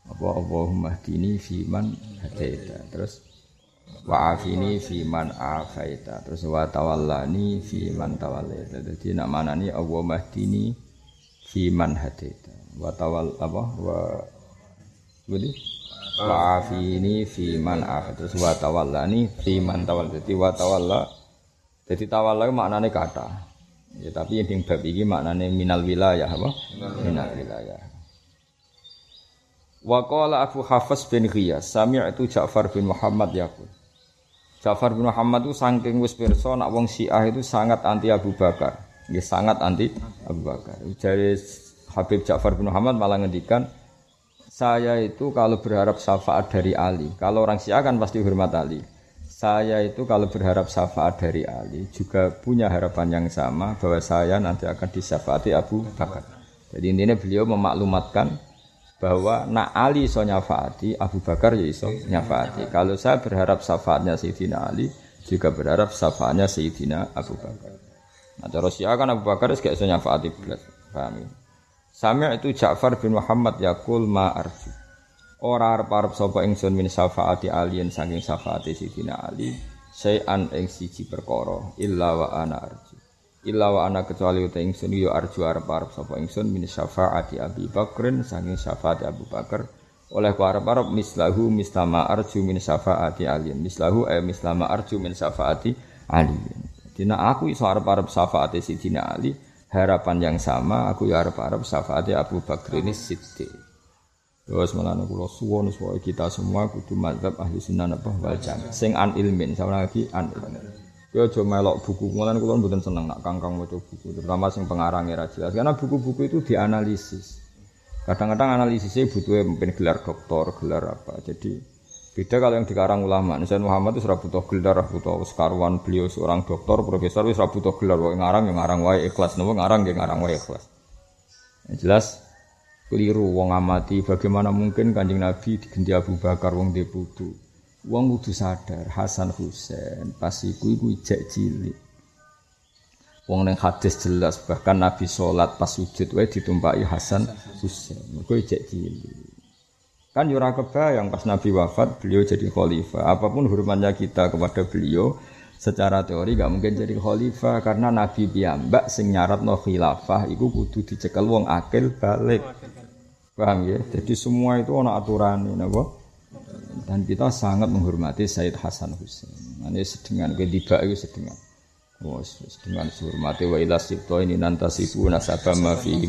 Apa Allahumma hdini fi man hadaita. Terus wa afini fi man afaita. Terus wa tawallani fi man tawallaita. Jadi nak maknanya Allahumma hdini fi man hadaita. Wa tawal apa? Wa Jadi wa afini fi man afaita. Terus wa tawallani fi man. Jadi wa tawalla jadi tawalla maknanya kata. Ya, tapi yang bab ini maknanya minal wilayah apa? Minal wilayah. Wa qala Abu Hafs bin Ghiyas, sami'tu Ja'far bin Muhammad yaqul. Ja'far bin Muhammad itu saking wis pirsa nak wong Syiah itu sangat anti Abu Bakar. Ya, sangat anti Abu Bakar. Jadi Habib Ja'far bin Muhammad malah ngendikan saya itu kalau berharap syafaat dari Ali, kalau orang Syiah kan pasti hormat Ali. Saya itu kalau berharap syafaat dari Ali juga punya harapan yang sama bahwa saya nanti akan disyafaati Abu Bakar. Jadi intinya beliau memaklumatkan bahwa nak Ali so nyafaati Abu Bakar ya iso nyafaati. Kalau saya berharap syafaatnya Sayyidina Ali juga berharap syafaatnya Sayyidina Abu Bakar. Nah cara Syiah kan Abu Bakar gak iso nyafaati belas. Ya? Sami' itu Ja'far bin Muhammad yakul ma arju. Ora arep-arep sapa ingsun min syafaati alien saking syafaati Sidina Ali sayan ing siji perkara illa wa ana arju. Illa wa ana kecuali uta ingsun yo arju arep-arep sapa ingsun min syafaati Abi Bakrin saking syafaati Abu Bakar oleh ku arep-arep mislahu mislama arju min syafaati alien mislahu eh mislama arju min syafaati Ali. Dina aku iso arep-arep syafaati Sidina Ali harapan yang sama aku ya arep-arep syafaati Abu Bakar ini Siddiq. Terus malah kula suwon supaya kita semua kudu mazhab ahli sunnah apa wal. Sing an ilmin, sama lagi an ilmin. Yo aja melok buku, mulan kula mboten seneng nak kangkang maca buku, terutama sing pengarangnya ra jelas. Karena buku-buku itu dianalisis. Kadang-kadang analisisnya butuh mungkin gelar doktor, gelar apa. Jadi beda kalau yang dikarang ulama. Misalnya Muhammad itu butuh gelar, butuh sekaruan beliau seorang doktor, profesor, wis butuh gelar. Wong ngarang yang ngarang wae ikhlas, nopo ngarang yang ngarang wae ikhlas. Yang jelas keliru wong amati. Bagaimana mungkin kanjeng Nabi diganti Abu Bakar wong deputu wong kudu sadar Hasan Husain pas iku iku ijek cilik. Wong neng hadis jelas bahkan Nabi sholat pas sujud wae ditumpaki Hasan Husain. Mergo ijek cilik. Kan yura kebayang pas Nabi wafat beliau jadi khalifah. Apa pun hormatnya kita kepada beliau secara teori gak mungkin jadi khalifah karena Nabi piyambak sing nyarat no khilafah iku kudu dicekel wong akil balik paham ya? Jadi semua itu ana aturan napa? Dan kita sangat menghormati Said Hasan Husain ini sedengan ke tiba itu sedengan Oh, dengan hormati wa ila sibto ini nantasifu nasabah ma fihi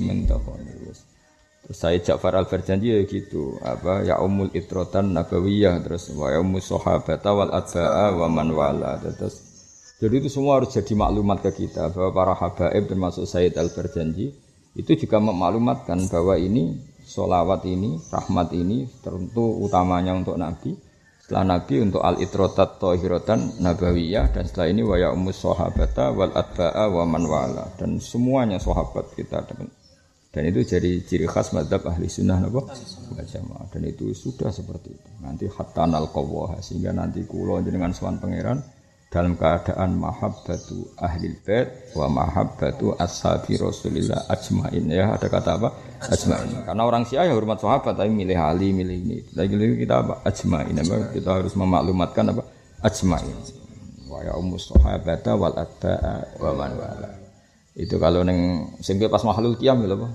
Terus saya Ja'far al-Farjanji ya gitu, apa? Ya umul itrotan nabawiyah terus wa ya umul sahabata wal adba'a wa man wala terus. Jadi itu semua harus jadi maklumat ke kita bahwa para habaib termasuk Sayyid Al-Barjanji itu juga memaklumatkan bahwa ini solawat ini, rahmat ini tentu utamanya untuk Nabi. setelah Nabi untuk al itrotat tohirotan nabawiyah dan setelah ini waya umus sahabata wal adba'a wa man wala dan semuanya sahabat kita dan itu jadi ciri khas madhab ahli sunnah nabo jamaah. Dan itu sudah seperti itu. Nanti hatta nal sehingga nanti kulo dengan suan pangeran dalam keadaan mahabbatu ahli bait wa mahabbatu ashabi Rasulillah ajmain. Ya ada kata apa? Ajmain. Karena orang Syiah ya hormat sahabat tapi milih Ali milih ini. Lagi kita apa? Ajmain. Apa? Kita harus memaklumatkan apa? Ajmain. Wa ya ummus sahabata wal atba'a wa man wala. Itu kalau neng sing pas mahlul qiyam ya apa?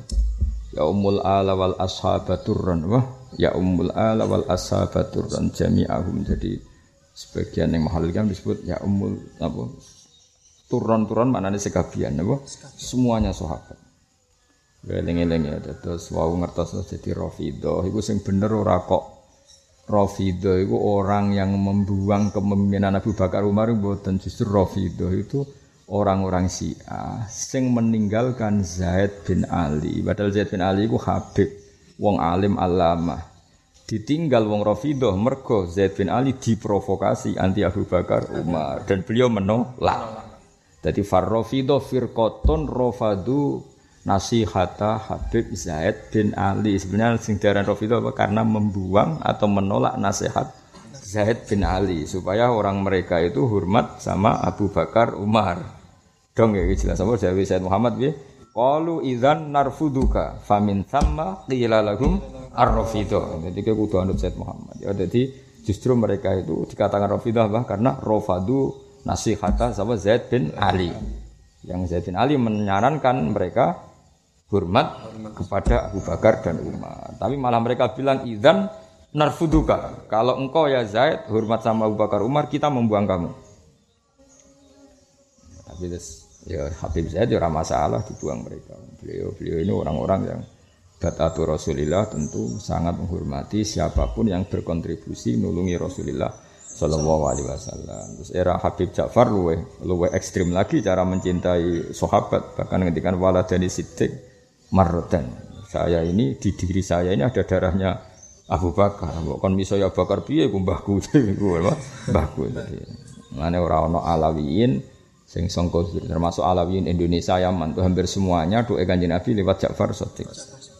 Ya ummul ala wal ashabaturran wah ya ummul ala wal ashabaturran jami'ahum. Jadi sebagian yang mahal kan disebut ya umul apa? Turun-turun mana nih sekabian apa? Semuanya sahabat. Geleng-geleng ya terus wau ngertos jadi Rafidah itu sing bener ora kok Rafidah itu orang yang membuang kepemimpinan Abu Bakar Umar dan justru Rafidah itu orang-orang Syiah sing meninggalkan Zaid bin Ali. Padahal Zaid bin Ali itu Habib wong alim alama ditinggal wong Rafidah mergo Zaid bin Ali diprovokasi anti Abu Bakar Umar dan beliau menolak. Jadi farrofido firkoton rofadu nasihata Habib Zaid bin Ali. Sebenarnya sing diaran Rafidah apa? Karena membuang atau menolak nasihat Zaid bin Ali supaya orang mereka itu hormat sama Abu Bakar Umar. Dong ya jelas sama Zaid Muhammad ya. Qalu idzan narfuduka famin thamma qila lahum ar-rafidah. Jadi kita kudu anut Said Muhammad. Ya jadi justru mereka itu dikatakan rafidah bah karena rofadu nasihata sama Zaid bin Ali. Yang Zaid bin Ali menyarankan mereka hormat kepada Abu Bakar dan Umar. Tapi malah mereka bilang idzan narfuduka. Kalau engkau ya Zaid hormat sama Abu Bakar Umar, kita membuang kamu. Tapi ya Habib Zaid ya masalah dibuang mereka. Beliau beliau ini orang-orang yang Batatu Rasulillah tentu sangat menghormati siapa pun yang berkontribusi nulungi Rasulillah Shallallahu Alaihi Wasallam. Terus era Habib Ja'far luwe luwe ekstrim lagi cara mencintai sahabat bahkan ketika waladani Siddiq marrotan. Saya ini di diri saya ini ada darahnya Abu Bakar. Bukan misalnya Abu Bakar piye gue mbahku mbahku. Mane ora ana alawiyin sing sangka termasuk alawiyin Indonesia Yaman tuh hampir semuanya doa kanjeng Nabi lewat Ja'far Shadiq.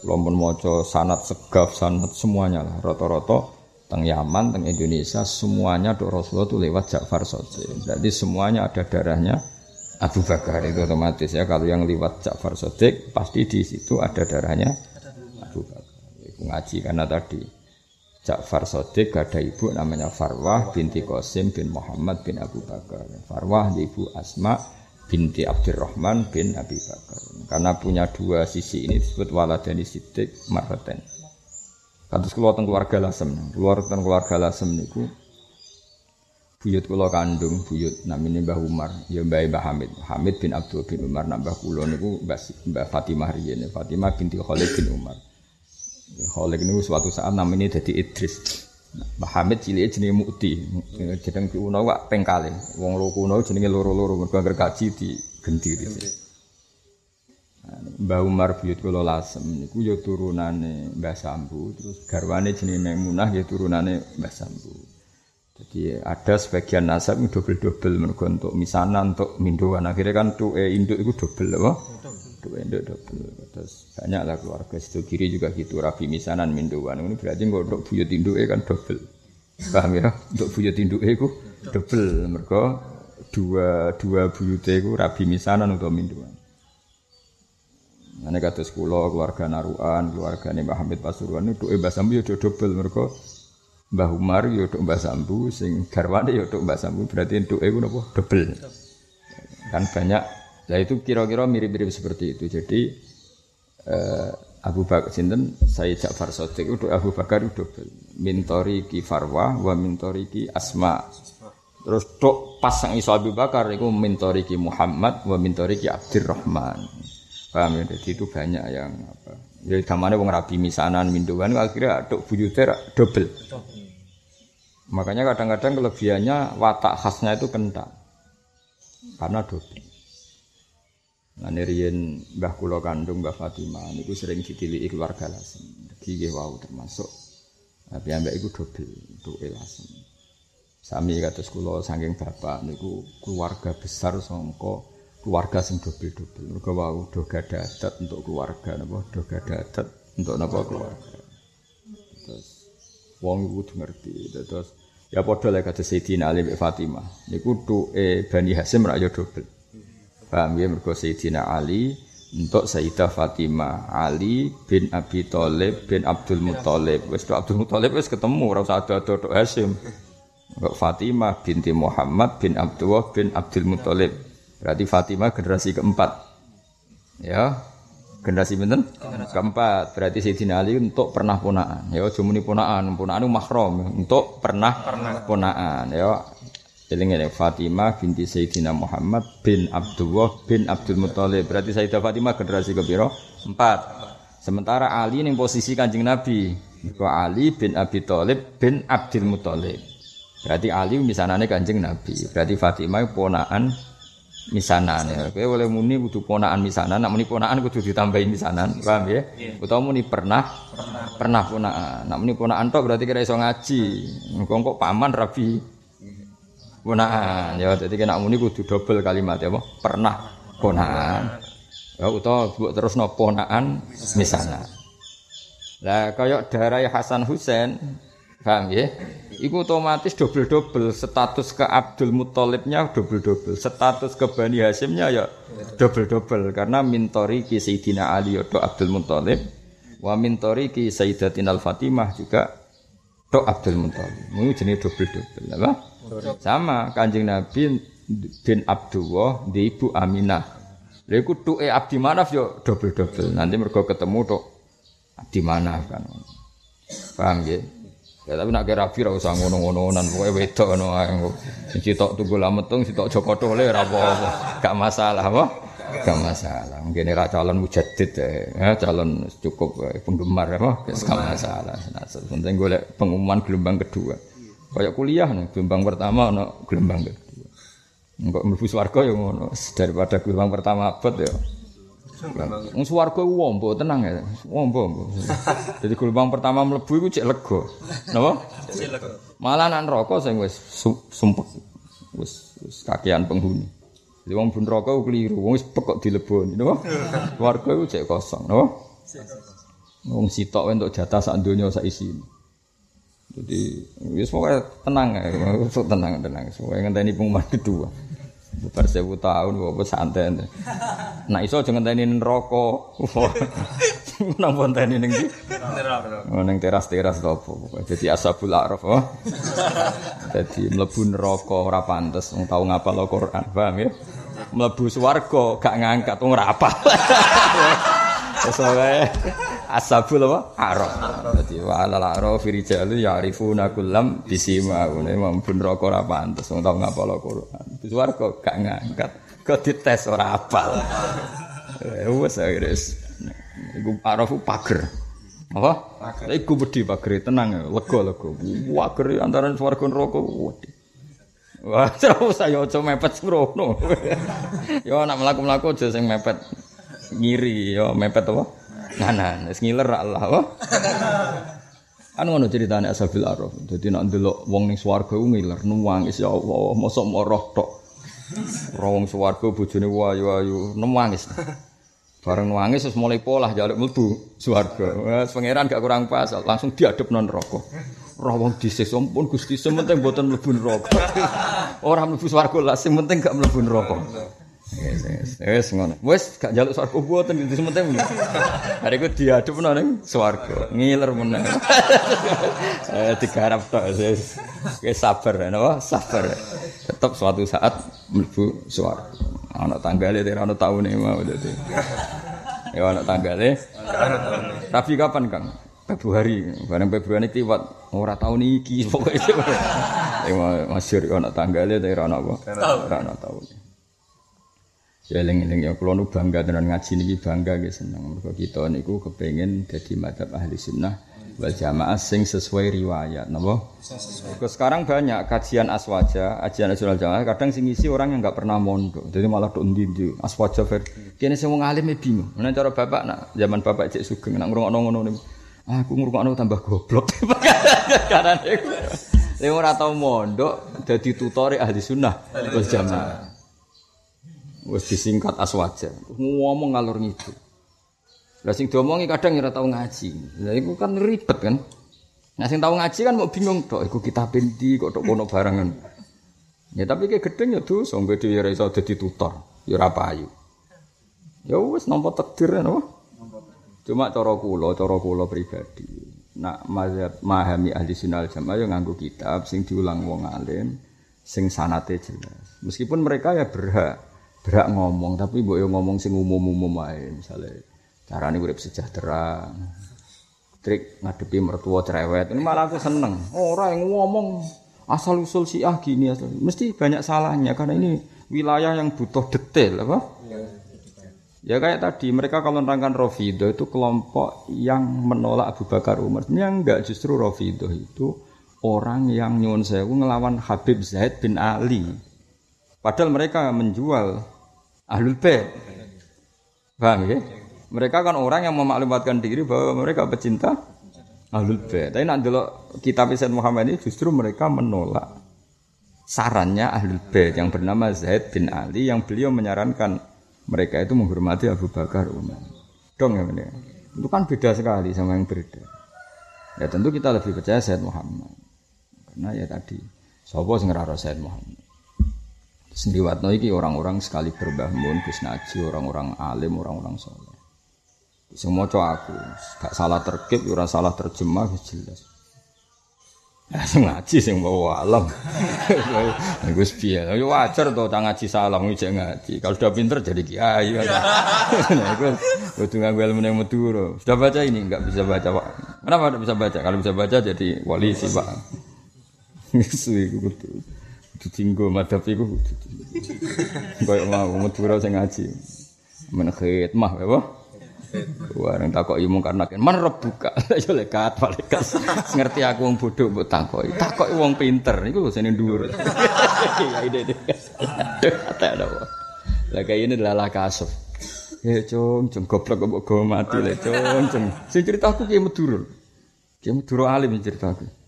Lompon moco sanat segaf sanat semuanya lah roto-roto teng Yaman teng Indonesia semuanya doa Rasulullah itu lewat Ja'far Shadiq. Jadi semuanya ada darahnya Abu Bakar itu otomatis ya kalau yang lewat Ja'far Shadiq pasti di situ ada darahnya Abu Bakar. Ngaji karena tadi Ja'far Sodik ada ibu namanya Farwah binti Qasim bin Muhammad bin Abu Bakar. Farwah di ibu Asma binti Abdurrahman bin Abi Bakar. Karena punya dua sisi ini disebut waladani sidik marraten. Kados kula teng keluarga Lasem, keluar teng keluarga Lasem niku buyut kula kandung, buyut namine Mbah Umar, ya Mbah Mbah Hamid. Hamid bin Abdul bin Umar nambah kula niku Mbah Fatimah riyen, Fatimah binti Khalid bin Umar. Khalid ini suatu saat namanya jadi Idris. Mbah Hamid cilik jenenge Mukti. Jeneng kuno wak pengkale. Wong loro kuno jenenge loro-loro mergo anggere kaji di genti Mbah Umar buyut kula lasem niku ya turunane Mbah Sambu terus garwane jenenge Maimunah ya turunane Mbah Sambu. Jadi ada sebagian nasab double-double mergo untuk misanan untuk minduan akhirnya kan tuh eh, induk itu double apa? Dua double terus banyak lah keluarga situ. Kiri juga gitu rapi misanan minduan ini berarti nggak untuk buyut induk kan double paham ya? Untuk buyut induk itu double mereka dua dua buyut itu rapi misanan untuk minduan Ini kata sekolah keluarga Naruan, keluarga Mbah Hamid Pasuruan itu Mbah Sambu ya double mereka Mbah Umar ya untuk Mbah Sambu, sing garwane ya untuk Mbah Sambu. Berarti untuk itu nopo double. Kan banyak Nah itu kira-kira mirip-mirip seperti itu. Jadi eh, Abu Bakar sinten saya Ja'far Shadiq itu Abu Bakar double. Mintori ki Farwah wa mintori ki Asma. Terus tok pasang iso Abu Bakar itu mintori ki Muhammad wa mintori ki Abdurrahman. Paham ya? Jadi itu banyak yang apa. Jadi gamane wong rabi misanan minduan akhirnya tok buyute double. Makanya kadang-kadang kelebihannya watak khasnya itu kental. Karena double. Ngene riyen Mbah kula kandung Mbah Fatimah niku sering ditiliki keluarga Lasem. Iki nggih wau termasuk tapi ambek iku dobel untuk Lasem. Sami kados kula saking bapak niku keluarga besar sangka keluarga sing dobel-dobel. Mergo wau do gadah untuk keluarga napa do gadah untuk napa keluarga. Terus wong kudu ngerti. Terus ya padha lek kados Sayyidina Ali mbek Fatimah. Niku duke Bani Hasyim ra yo dobel. Paham ya mergo Sayyidina Ali untuk Sayyidah Fatimah Ali bin Abi Thalib bin Abdul Muthalib. Wis Abdul Muthalib wis ketemu ora usah ada-ada Hasyim. Mbak Fatimah binti Muhammad bin Abdullah bin Abdul Muthalib. Berarti Fatimah generasi keempat. Ya. Generasi benten? Keempat. Berarti Sayyidina Ali untuk pernah ponaan. Ya, cuma ini ponaan. Ponaan itu mahram. Untuk pernah, ponaan. Ya. Jadi ini Fatimah binti Sayyidina Muhammad bin Abdullah bin Abdul Muthalib. Berarti Sayyidah Fatimah generasi kepiro? Empat. Sementara Ali ini posisi kanjeng Nabi. Ali bin Abi Thalib bin Abdul Muthalib. Berarti Ali misanane Kanjeng Nabi. Berarti Fatimah ponaan misanane. Kowe oleh muni kudu ponaan misanan, nek muni ponaan kudu ditambahi misanan. Paham ya? Yeah. Utawa muni pernah pernah, pernah ponaan. Nek muni ponaan tok berarti kira iso ngaji. Engko kok paman rabi ponaan. Ya dadi kena muni kudu double kalimat ya apa? Pernah ponaan. Ya utawa mbok terusno ponaan misanan. Lah kaya darah Hasan Husain, paham ya? Iku otomatis double-double status ke Abdul Muthalibnya double-double, status ke Bani Hasimnya ya double-double karena mintori ki Sayyidina Ali atau Abdul Muthalib wa mintori ki Sayyidatina Al-Fatimah juga tok Abdul Muthalib. Ini jenis double-double, apa? Sama Kanjeng Nabi bin Abdullah di Ibu Aminah. Lha iku tuke Abdi Manaf yo double-double. Nanti mereka ketemu tok Abdi Manaf kan. Paham ya? Ya tapi nak kira rabi ora usah ngono-ngononan, pokoke wedok ngono ae. Sing sitok tunggu lametung, sitok Joko Tole ora apa-apa. Gak masalah apa? Gak masalah. Mungkin era calon mujaddid ya, calon cukup penggemar apa? Gak masalah. Nah, penting golek pengumuman gelombang kedua. Kayak kuliah nih, gelombang pertama ono gelombang kedua. Enggak mlebu swarga ya ngono. Daripada gelombang pertama abot ya. Wong swarga ku wombo tenang ya. Wombo. Jadi gelombang pertama mlebu iku cek lega. Napa? Cek lega. Malah nang neraka sing wis sumpek. Wis wis kakean penghuni. Jadi wong bun neraka keliru. Wong wis pekok dileboni, napa? Swarga iku cek kosong, napa? Wong sitok entuk jatah sak donya sak isi. Jadi wis pokoke tenang ya, tenang tenang. Pokoke ngenteni pengumuman kedua. Bubar sewu tahun, apa santai. Nah iso jangan tani neraka. Nang tani ning ndi? Oh ning teras-teras to apa. Dadi ashabul araf. Oh. Dadi mlebu neraka ora pantes wong tau ngapal Al-Qur'an, paham ya? Mlebu swarga gak ngangkat wong ora apal. Wes ashabul apa? Araf. Dadi wa alal araf rijalu ya'rifuna kullam bisima. Ngene mampun neraka ora pantes wong tau ngapal Al-Qur'an. Di swarga gak ngangkat. Kok dites ora apal. Eh wes wis. Iku arafu pager. Apa? Pager. Iku wedi pager tenang lega-lega. Pager antara swarga neraka wedi. Wah, terus saya aja mepet sembrono. Yo nak mlaku-mlaku aja sing mepet ngiri, yo mepet apa? Nganan, wis ngiler Allah, apa? Kan ngono ceritane Ashabil Araf. Dadi nek ndelok wong ning swarga ngiler, nuwangis ya Allah, mosok moroh tok. Rawong swarga bojone wayu-ayu, nangis. Bareng nangis terus mulai polah jaluk mlebu swarga. Wes pangeran gak kurang pas, langsung diadep non neraka. Rawong disiksa pun Gusti sementing mboten mlebu neraka. Ora mlebu swarga lah, sing penting gak mlebu neraka. Wes ngono. Wes gak njaluk swarga mboten di sementing. Hari iku diadep nang ning swarga. Ngiler meneh. Eh digarap tok wis. Wis sabar napa? Sabar. Tetap suatu saat mlebu swarga. Ana tanggale ora ana taune mau dadi. Ya ana tanggale. Tapi kapan, Kang? Februari, bareng Februari kliwat ora tahun iki pokoke. Ya masyhur ana tanggale ora ana apa? Ora ana taune. Ya eling-eling ya nu bangga tenan ngaji niki bangga nggih seneng. Mergo kita niku kepengin dadi madzhab ahli sunnah wal jamaah sing sesuai riwayat napa? Sesuai. sekarang banyak kajian aswaja kajian nasional jamaah kadang sing ngisi orang yang nggak pernah mondok. Jadi malah tok ndi aswaja ver kene sing alim e bingung. Menawa cara bapak nak zaman bapak cek sugeng nak ngrungokno ngono niku aku ngrungokno tambah goblok. Karena Lha ora tau mondok dadi ahli sunnah wal jamaah. Wis disingkat aswaja. Ngomong ngalur ngidul. Lah sing diomongi kadang ora tau ngaji. Lah iku kan ribet kan. Nah sing tau ngaji kan mau bingung tok iku kita pendi kok tok kono barangan. Ya tapi kayak gedeng ya tuh, sampai ora iso dadi tutor, ya ora payu. Ya wis nampa takdir napa? Cuma cara kula, cara kula pribadi. Nak mazhab mahami ahli sunnah jamaah ya nganggo kitab sing diulang wong alim, sing sanate jelas. Meskipun mereka ya berhak berhak ngomong, tapi mbok yo ngomong sing umum-umum wae, misalnya carane urip sejahtera. Trik ngadepi mertua cerewet. Ini malah aku seneng. Ora yang ngomong asal usul Syiah gini asal. Mesti banyak salahnya karena ini wilayah yang butuh detail apa? Ya kayak tadi mereka kalau menerangkan Rofido itu kelompok yang menolak Abu Bakar Umar. Ini enggak justru Rofido itu orang yang nyuwun sewu ngelawan Habib Zaid bin Ali. Padahal mereka menjual Ahlul Bait. Paham ya? Mereka kan orang yang memaklumatkan diri bahwa mereka pecinta Ahlul Bait. Tapi nak delok kitab Sayyid Muhammad ini justru mereka menolak sarannya Ahlul Bait yang bernama Zaid bin Ali yang beliau menyarankan mereka itu menghormati Abu Bakar Umar. Dong ya benar. Itu kan beda sekali sama yang berbeda. Ya tentu kita lebih percaya Sayyid Muhammad. Karena ya tadi, sapa sing ora Sayyid Muhammad. Sendiwatno iki orang-orang sekali berbah mun Gus Naji, orang-orang alim, orang-orang soleh. Sing maca aku, gak salah terkip, ora salah terjemah jelas. Ya sing ngaji sing bawa alam. Gus piye? Ya wajar to cang ngaji salam iki ngaji. Kalau sudah pinter jadi kiai. Nah, iku kudu nganggo ilmu yang Madura. Sudah baca ini enggak bisa baca, Pak. Kenapa enggak bisa baca? Kalau bisa baca jadi wali sih, Pak. Iku kudu. Tinggo madhep iku kudu. Kayak mau Madura sing ngaji. Men khidmah Pak. Warang takok ilmu karena kan man rebuka. Ya lekat malaikat. Ngerti aku wong bodoh mbok takoki. Takoki wong pinter niku lho sene dhuwur. Ya ide ide. Lah kayak ini adalah kasuf. Ya cung, cung goblok kok mati le cung, cung. Sing cerita aku ki Madura. Ki Madura alim cerita aku.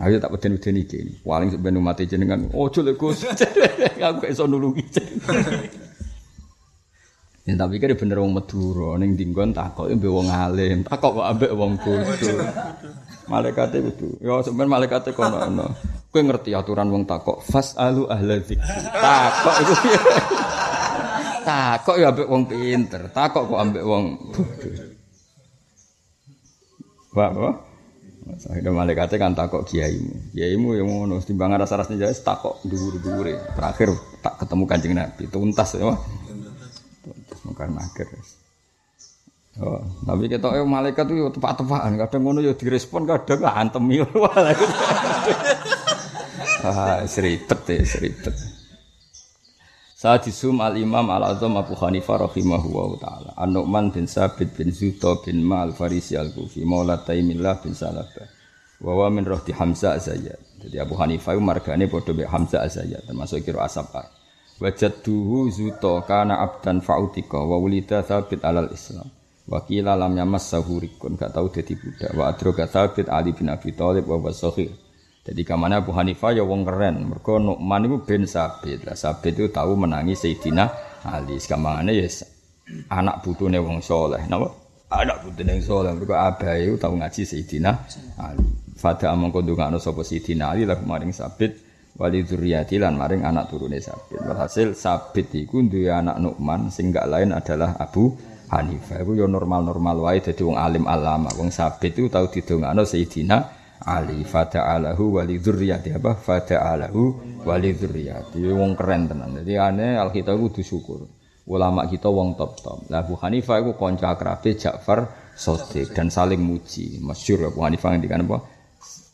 Ayo tak peden-peden iki. Paling sebenarnya mati jenengan. Ojo lek Gus. Aku iso nulungi. Ya tapi kan bener wong Madura ning dinggon takok mbek wong alim, takok kok ambek wong bodoh. Malaikate kudu. Ya sampean malaikate kono ono. Kowe ngerti aturan wong takok, fasalu ahla dzikri. Takok iku? Takok ya ambek wong pinter, takok kok ambek wong bodoh. Wah, wah. Akhirnya malaikatnya kan takok kiaimu, kiaimu yang ngono, timbangan rasa rasanya jelas takok dhuwur-dhuwure. Terakhir tak ketemu kancing Nabi, tuntas ya. Mungkar nakir. Oh, tapi kita eh malaikat itu tepat-tepatan, kadang ngono ya direspon, kadang antem ya. Ah, seribet ya, seribet. Saat disum al Imam al Azam Abu Hanifah rahimahullah taala. An-Nu'man bin Sabit bin Zuto bin Mal Farisi al Kufi Maula Taimillah bin Salabah. Wa min rohti Hamzah Zayyad. Jadi Abu Hanifah itu margane padha mek Hamzah Zayyad termasuk kira asapar. Wajadduhu Zuto kana abdan fa'utika wa wulida sabit alal Islam. Wakila lam yamassahu rikun gak tahu dadi budak. Wa adroga sabit Ali bin Abi Thalib wa wasahir. Jadi kamane Abu Hanifah ya wong keren. Mergo Nu'man iku bin Sabit. Lah Sabit itu tahu menangi Sayyidina Ali. Sekamane ya anak putune wong soleh. Napa? Anak putune wong soleh. Mergo abahe tahu ngaji Sayyidina Ali. Fada amangko ndongakno sapa Sayyidina Ali lah maring Sabit wali dzurriyyati lan maring anak turune Sabit. Walhasil Sabit iku duwe anak Nu'man sing gak lain adalah Abu Hanifah. Iku ya normal-normal wae dadi wong alim alama. Wong Sabit itu tahu didongakno Sayyidina Ali fada'alahu wali dzurriyyati. Apa? Fada'alahu wali dzurriyyati. Wong keren tenan. Dadi ane al kita kudu syukur. Ulama kita wong top-top. Lah Abu Hanifah iku kanca akrabe Ja'far Shadiq dan saling muji. Masyhur Abu Hanifah ngendikan apa?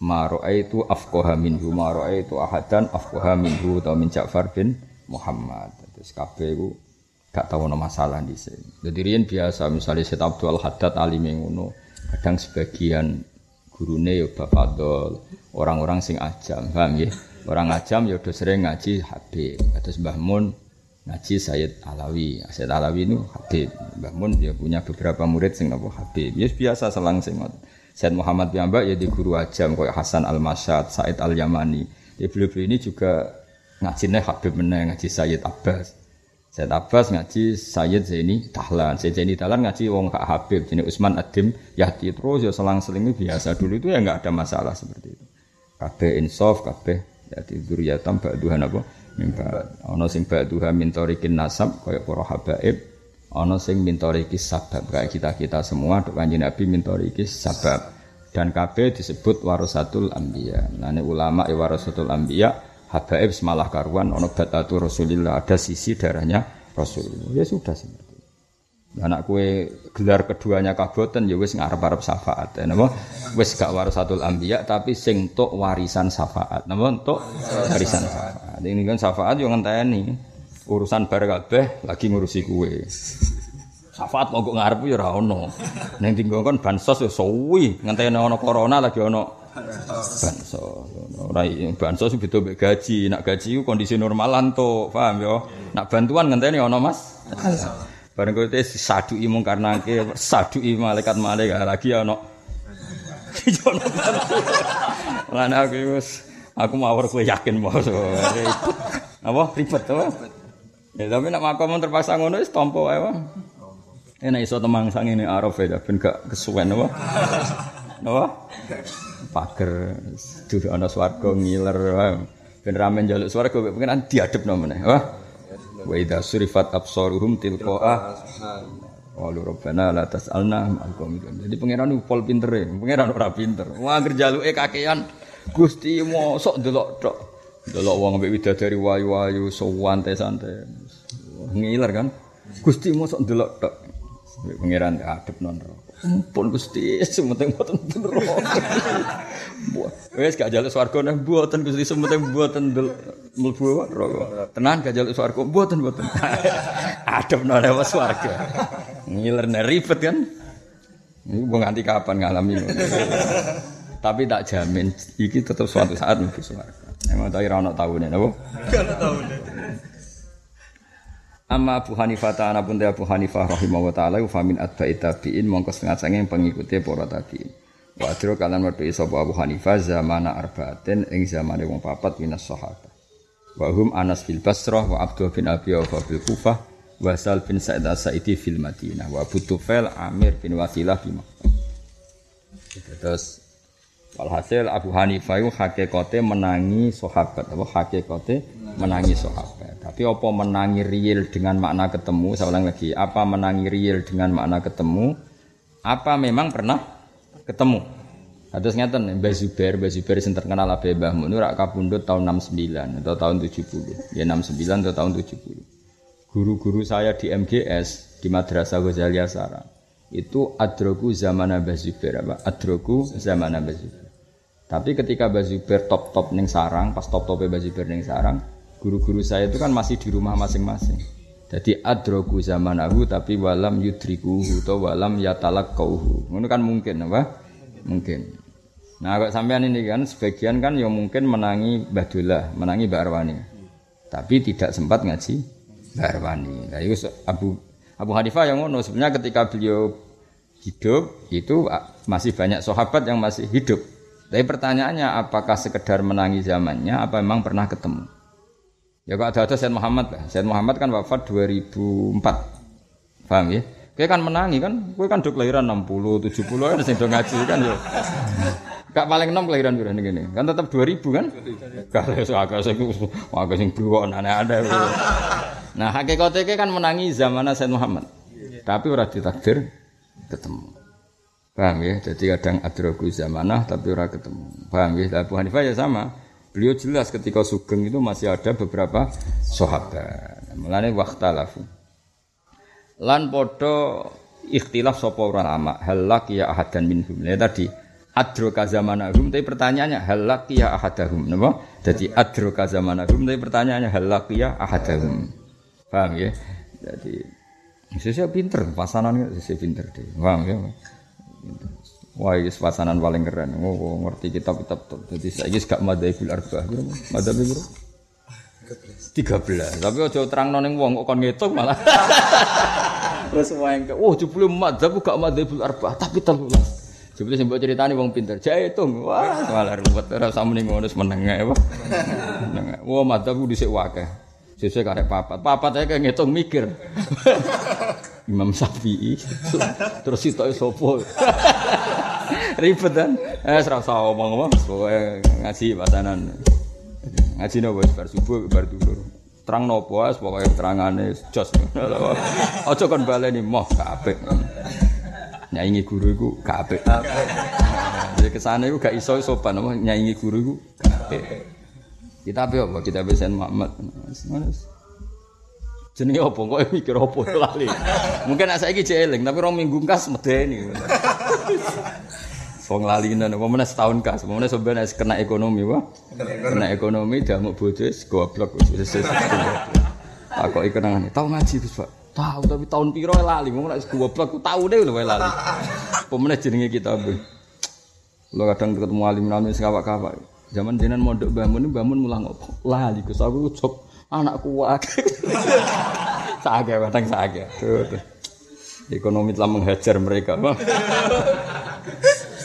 Ma itu afqaha minhu ma itu ahadan afqaha minhu atau min Ja'far bin Muhammad. Terus kabeh iku gak tau ono masalah di sini. Jadi riyen biasa misalnya Syed Abdul Haddad alim ngono kadang sebagian gurune ya bafadol orang-orang sing ajam paham ya? Orang ajam ya udah sering ngaji Habib. Atas Mbah Mun ngaji Sayyid Alawi. Sayyid Alawi itu Habib. Mbah Mun ya punya beberapa murid sing napa Habib. Ya biasa selang sing Sayyid Muhammad Piyambak ya di guru ajam kayak Hasan Al Masyad Said Al Yamani Ya beliau ini juga ngajinya Habib meneng ngaji Sayyid Abbas. Sayyid Abbas ngaji Sayyid Zaini Tahlan. Sayyid Zaini Tahlan ngaji wong Kak Habib. Jadi Usman Adim Yahdi terus ya selang-seling biasa dulu itu ya nggak ada masalah seperti itu. Kabeh insaf, kabeh ya dzurriyatam ba'duhan apa? Mimba. Ana sing ba'duha min tariqin nasab kaya para habaib. Ana sing min sabab kayak kita-kita semua dok kanjeng Nabi min sabab. Dan kabeh disebut warasatul anbiya. Nah, ulama ya warasatul anbiya habaib semalah karuan ono batatu Rasulillah. Ada sisi darahnya Rasulullah. Ya sudah seperti anak kue gelar keduanya kaboten ya wis ngarep-arep syafaat. Ya napa? Wis gak warasatul anbiya tapi sing tok warisan syafaat. Napa? Tok warisan syafaat. Ini kan syafaat yo ngenteni. Urusan bar lagi ngurusi kue. Syafaat mau ngarep ya ora ono. Ning tinggal bansos ya suwi. Ngenteni ono corona lagi ono bansos. Ora bansos beda mek gaji. Nak gaji ku kondisi normalan to, paham yo. Nak bantuan ngenteni ana Mas. Bareng kowe te saduki mung karena ke saduki malaikat malaikat lagi ana. Lan aku wis aku mawar kowe yakin mau Apa ribet to? Ya tapi nak makom terpaksa ngono wis tampa wae. Enak iso temang sang ini araf ya ben gak kesuwen apa? Apa? Pager dudu ana swarga ngiler ben ramen njaluk swarga kok pengen diadepno meneh wah wa idza surifat absaruhum tilqaa Walu robbana la tas'alna al Jadi pangeran pol pintere, pangeran ora pinter. Wah anggere jaluke kakean Gusti mosok delok tok. Delok wong ambek widadari wayu-wayu santai-santai. Ngiler kan. Gusti mosok delok tok. Pangeran adep non Ampun Gusti, sementing mboten neraka. Wes gak jaluk swarga neh mboten Gusti sementing mboten mlebu neraka. Tenan gak jaluk swarga mboten mboten. Adem nang lewat swarga. Ngiler ribet kan. Ini mau nganti kapan ngalami Tapi tak jamin, iki tetap suatu saat mlebu swarga. Emang tak kira ono taune napa? Ono taune. Amma Abu Hanifah ta'ala pun Abu Hanifah rahimahullah ta'ala Ufamin adba'i tabi'in Mongkos setengah sanging pengikuti para tabi'in. Wa adro kalian merdui sopa Abu Hanifah Zamana arba'atin Ing zamane wong papat minas sahabat. Wa hum Anas bil Basrah Wa Abdul bin Abi Awfa bil Kufah Wa Sal bin Sa'id Sa'idi fil Madinah Wa Abu Tufail Amir bin Wasilah bin Terus Walhasil Abu Hanifah itu menangi sahabat apa hakikate menangi sahabat. Tapi apa menangi real dengan makna ketemu? Saya ulang lagi, apa menangi real dengan makna ketemu? Apa memang pernah ketemu? Terus ngeten Mbah Zubair, Mbah Zubair sing terkenal Abe Mbah Mun rak kapundhut tahun 69 atau tahun 70. Ya 69 atau tahun 70. Guru-guru saya di MGS di Madrasah Ghazaliyah Sarang itu adroku zaman Mbah Zubair apa? Adroku zaman Mbah Zubair. Tapi ketika Bazuber top-top neng sarang, pas top-topnya Bazuber neng sarang, guru-guru saya itu kan masih di rumah masing-masing. Jadi adroku zamanahu tapi walam yudrikuhu atau walam yatalak kauhu. Ini kan mungkin apa? Mungkin. Nah kalau sampean ini kan sebagian kan yang mungkin menangi Badullah, menangi Barwani. Tapi tidak sempat ngaji Barwani. Nah itu Abu Abu Hanifah yang ngono sebenarnya ketika beliau hidup itu masih banyak sahabat yang masih hidup tapi pertanyaannya apakah sekedar menangi zamannya apa memang pernah ketemu? Ya kok ada ada Said Muhammad lah. Said Muhammad kan wafat 2004. Paham ya? Kue kan menangi kan, kue kan udah kelahiran 60, 70 kan sing do ngaji kan ya. Gak paling enam kelahiran berani gini, kan tetap 2000 kan? Kalau agak sing agak sing blok aneh-aneh. Nah, hakikatnya kan menangi zaman Said Muhammad. Tapi ora ditakdir ketemu. Paham ya? Jadi kadang adrogu zamanah tapi ora ketemu. Paham ya? Abu Hanifah ya sama. Beliau jelas ketika Sugeng itu masih ada beberapa sahabat. Mulane lafu. Lan podo ikhtilaf sapa ulama halak ya ahadan minhum. Ya tadi adroka zamanahum tapi pertanyaannya halak ya ahadahum. Napa? Jadi adroka zamanahum tapi pertanyaannya halak ya ahadahum. Paham ya? Jadi saya pinter, pasanan saya pinter deh. Paham ya? Wah, ini pasanan paling keren. Oh, ngerti kitab-kitab tuh. Jadi saya ini gak madzhabul arba'ah. Madzhab biro? 13. Tapi aja terang noning wong kok kon ngitung malah. Terus wae ke, oh jebule madzhab gak madzhabul arba'ah, tapi 13. Jebule sing mbok critani wong pinter, jaitung. Wah, malah ruwet ora usah muni ngono meneng ae, Pak. Meneng. Wah, madzhab dhisik wae. Sesuk karek papat. Papat ae kayak ngitung mikir. Imam Syafi'i. Terus sitoke sapa? Ribet kan? Eh, usah omong-omong, pokoke ngaji pasanan. Ngaji nopo bar subuh bar duhur. Terang nopo wis pokoke terangane jos. Aja kon baleni moh kabeh. nyaingi guru iku gak apik. Jadi ke sana iku gak iso sopan apa nyaingi guru iku gak apik. Kita apa kita besen Muhammad. Jenenge apa kok mikir apa lali. Mungkin nek saiki jeling tapi rong minggu kas medeni. Wong lali nang apa meneh setahun kas, meneh sampeyan kena ekonomi wah. Kena ekonomi damuk bojo goblok. Aku iku nang tau ngaji Gus Pak. Tahu tapi tahun piro lali, mau nek goblok tahu deh lho lali. Pemene jenenge kita bu. Lo kadang ketemu alim alim sing kawak-kawak. Zaman jenengan mondok bangun, bangun mulang opo? Lali Gus aku cok anakku wae. Sage kadang. Tuh. Ekonomi telah menghajar mereka.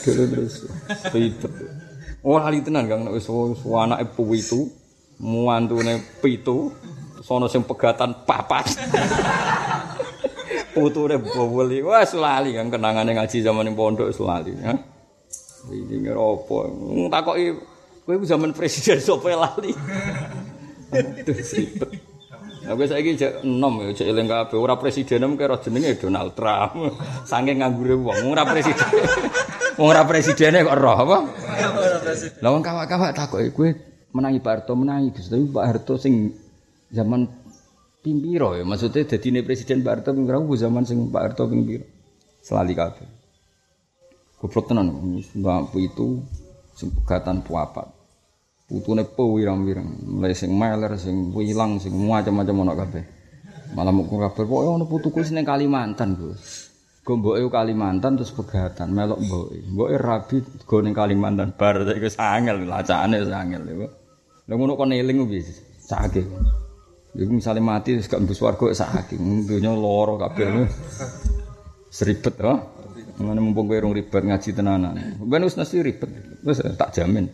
Dulu terus ribet. Oh lali tenan Kang wis anake pitu, muantune pitu, sono sing pegatan papat. Putune boweli. Wah, sulali kan kenangane ngaji zaman ning pondok sulali, ya. Iki ngeropo? Takoki kowe zaman presiden sapa lali. Aduh, sibet. Aku saiki jek enom ya, jek eling kabeh. Ora presiden mung kira jenenge Donald Trump. Saking nganggure wong, ora presiden. Wong ora presidene kok roh apa? Lah wong kawak-kawak takoki kowe menangi Pak Harto menangi Gus, tapi Pak Harto sing zaman pimpiro ya? Maksudnya jadi ini presiden Pak Harto pimpiro zaman sing Pak Harto pimpiro selali kabeh. Goblok tenan mbak itu sing pegatan puapat putune po wirang-wirang mulai sing meler sing wilang sing macam-macam ana kabeh. Malah mau kabar pokoke ana putuku sing Kalimantan Gus Gomboke Kalimantan terus pegatan melok mboke. Mboke rabi go ning Kalimantan bar iku sangel lacane sangel iku. Lha ngono kon eling wis sakit. Iku misalnya mati wis gak mbus warga sakit. Dunya lara kabeh. Seribet ha. Ngene mumpung kowe rung ribet ngaji tenanan. Ben wis nasi ribet. Wis tak jamin.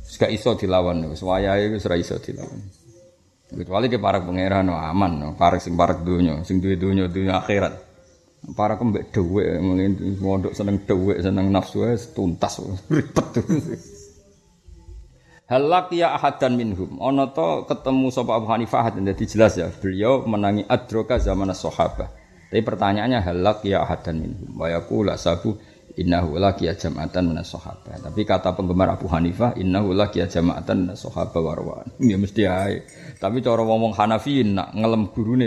Wis gak iso dilawan wis wayahe wis ora iso dilawan. Kecuali ke para pangeran aman no. Para sing para dunya, sing duwe dunya dunya akhirat. Para kembek dhuwit mulai mondok seneng dhuwit seneng nafsu wis tuntas ribet. Halak ya ahadan minhum. Ono to ketemu sapa Abu Hanifah dan jadi jelas ya. Beliau menangi adroka zaman sahabat. Tapi pertanyaannya halak ya ahadan minhum. Wa yaqula sabu innahu laqiya jama'atan minas sahabat. Tapi kata penggemar Abu Hanifah innahu laqiya jama'atan minas sahabat warwan. Ya mesti ae. Tapi cara ngomong Hanafi nak ngelem gurune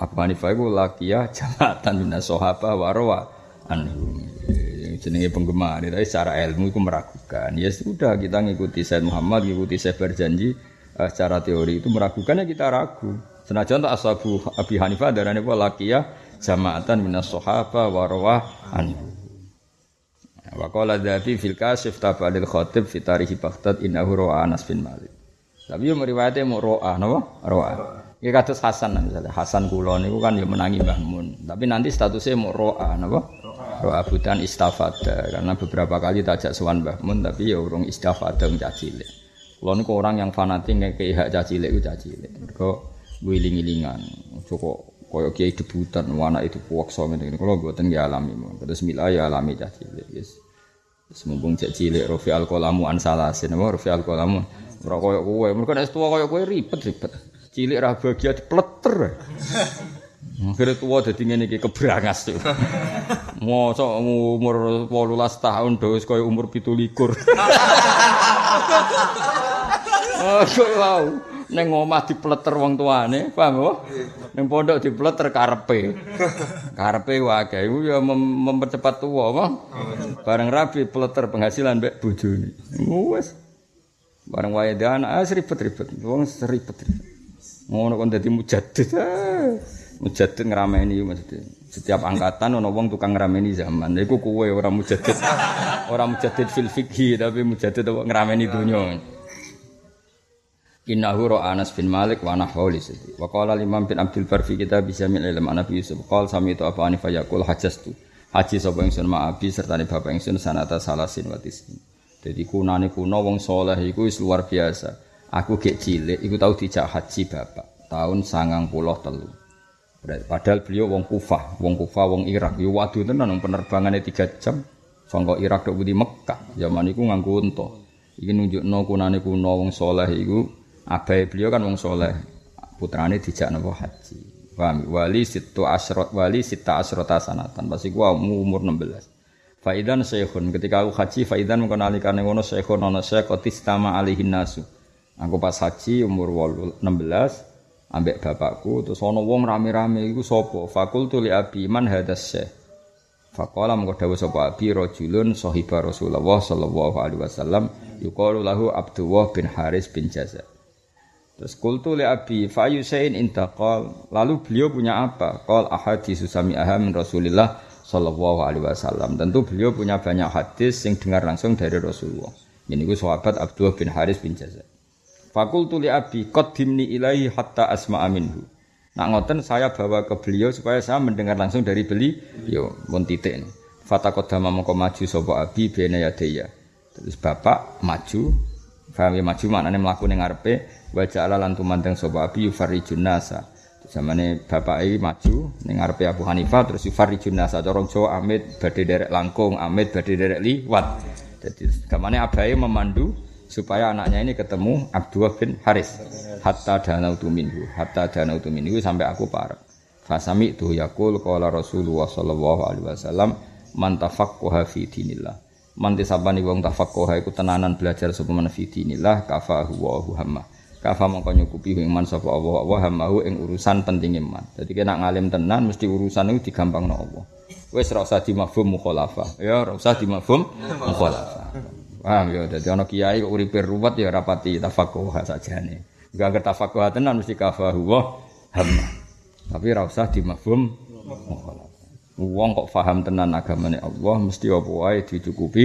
Abu Hanifah itu lakia jamatan minas sohaba warwa anhum jenenge penggemar tapi secara ilmu itu meragukan. Ya sudah kita ngikuti Said Muhammad ngikuti Said berjanji uh, secara teori itu meragukan ya kita ragu. Senajan tak ashabu Abi Hanifah darane apa lakia jamatan minas sohaba warwa anhum wa qala dzati fil kasif tabadil khatib fi tarikh Baghdad innahu ra'a Anas bin Malik. Tapi yo meriwayate mau ro'a napa? Ro'a Ya kados Hasan misalnya Hasan kula niku kan ya menangi Mbah Mun. Tapi nanti statusnya mau ro'a napa? Ro'a budan istafada karena beberapa kali tajak sowan Mbah Mun tapi ya urung istafada wong cilik. Kula niku orang yang fanatik ngekei hak cilik ku cilik. Mergo wiling-wilingan. Cukup kaya kiai debutan anak itu puwaksa ngene. Kula mboten ya alami. Terus mila ya alami cilik. Yes. Wis mumpung cek cilik Rafi al-Qalamu an salasin. Rafi al-Qalamu ora kaya kowe. Mergo nek tuwa kaya kowe ribet-ribet cilik ra bahagia dipleter. Akhirnya tua jadi ngene iki kebrangas tuh. Mosok umur 18 tahun wis kaya umur 17. Oh, wow. Neng omah dipleter wong tuane, paham kok? Neng pondok dipleter karepe. Karepe wae iku ya mem mempercepat tua, apa? Bareng rabi pleter penghasilan mbek bojone. Wes. Bareng wae anak ah, ribet-ribet. Wong ribet-ribet. Ngono kon dadi mujaddid ah. mujaddid ngrameni maksudnya. Setiap angkatan ono wong tukang ngrameni zaman. Iku kowe ora mujaddid ora mujaddid fil fikhi tapi mujaddid ngrameni dunya Innahu ra Anas bin Malik wa nahwu li Wa qala Imam bin Abdul Bar fi kitab Jamil Ilm Nabi Yusuf. Qala sami itu apa anif yaqul hajastu. Haji sapa ingsun ma'abi serta ne bapak ingsun sanata salasin wa tisin. Dadi kunane kuno wong soleh iku luar biasa. Aku gek cilik iku tau dijak haji bapak tahun 93. Padahal beliau wong Kufah, wong Kufah wong Irak. Yo waduh tenan penerbangannya 3 jam sangka Irak tok di Mekah. Zaman iku nganggo unta. Iki nunjukno kunane kuno wong soleh iku abai beliau kan wong soleh. Putrane dijak napa haji. Paham? Wali situ asrot wali sita asrota sanatan. Pasti gua umur 16. Faidan syekhun ketika aku haji faidan mengkonalikane ngono syekhun ana syekh tistama alihin nasu. Aku pas haji umur 16 ambek bapakku terus ana wong rame-rame iku sapa? Fakultu li abi man hadas syekh. Faqala mengko dawuh sapa abi rajulun sahiba Rasulullah sallallahu alaihi wasallam yuqalu lahu Abdullah bin Haris bin Jazar. Terus kultu li abi fa yusain intaqal. Lalu beliau punya apa? Qal ahadis sami aham Rasulillah sallallahu alaihi wasallam. Tentu beliau punya banyak hadis yang dengar langsung dari Rasulullah. Ini gue sahabat Abdullah bin Haris bin Jazar. Fakultu li abi qaddimni ilahi hatta asma'a minhu. Nak ngoten saya bawa ke beliau supaya saya mendengar langsung dari beli. Yo, mun titik. Fatakodama mongko maju sapa abi bena yadaya. Terus bapak maju, Faham ya maju maknane mlaku ning ngarepe wa ja'ala lan tumandang sapa abi yufarijun nasa. Zamane bapak iki maju ning ngarepe Abu Hanifah terus yufarijun nasa cara Jawa amit badhe derek langkung, amit badhe derek liwat. Jadi gamane abahe memandu supaya anaknya ini ketemu Abdullah bin Haris. Hatta danautu minhu hatta danautu minhu sampai aku parek. Fasami tu yakul qala Rasulullah sallallahu alaihi wasallam man tafaqqaha fi dinillah. Man disabani wong tafaqqaha iku tenanan belajar sapa man fi dinillah kafahu wa hamma. Kafa mongko nyukupi man sapa Allah wa hammahu ing urusan penting iman. Dadi kena ngalim tenan mesti urusan itu digampangno Allah. Wis ora usah dimafhum mukhalafah. Ya ora usah dimafhum mukhalafah Paham ya, dadi ana kiai kok uripe ruwet ya rapati tafaqquh sajane. Enggak ngerti tafaqquh tenan mesti kafahu wa. Tapi ora usah dimafhum. Wong kok paham tenan agamane Allah mesti apa wae dicukupi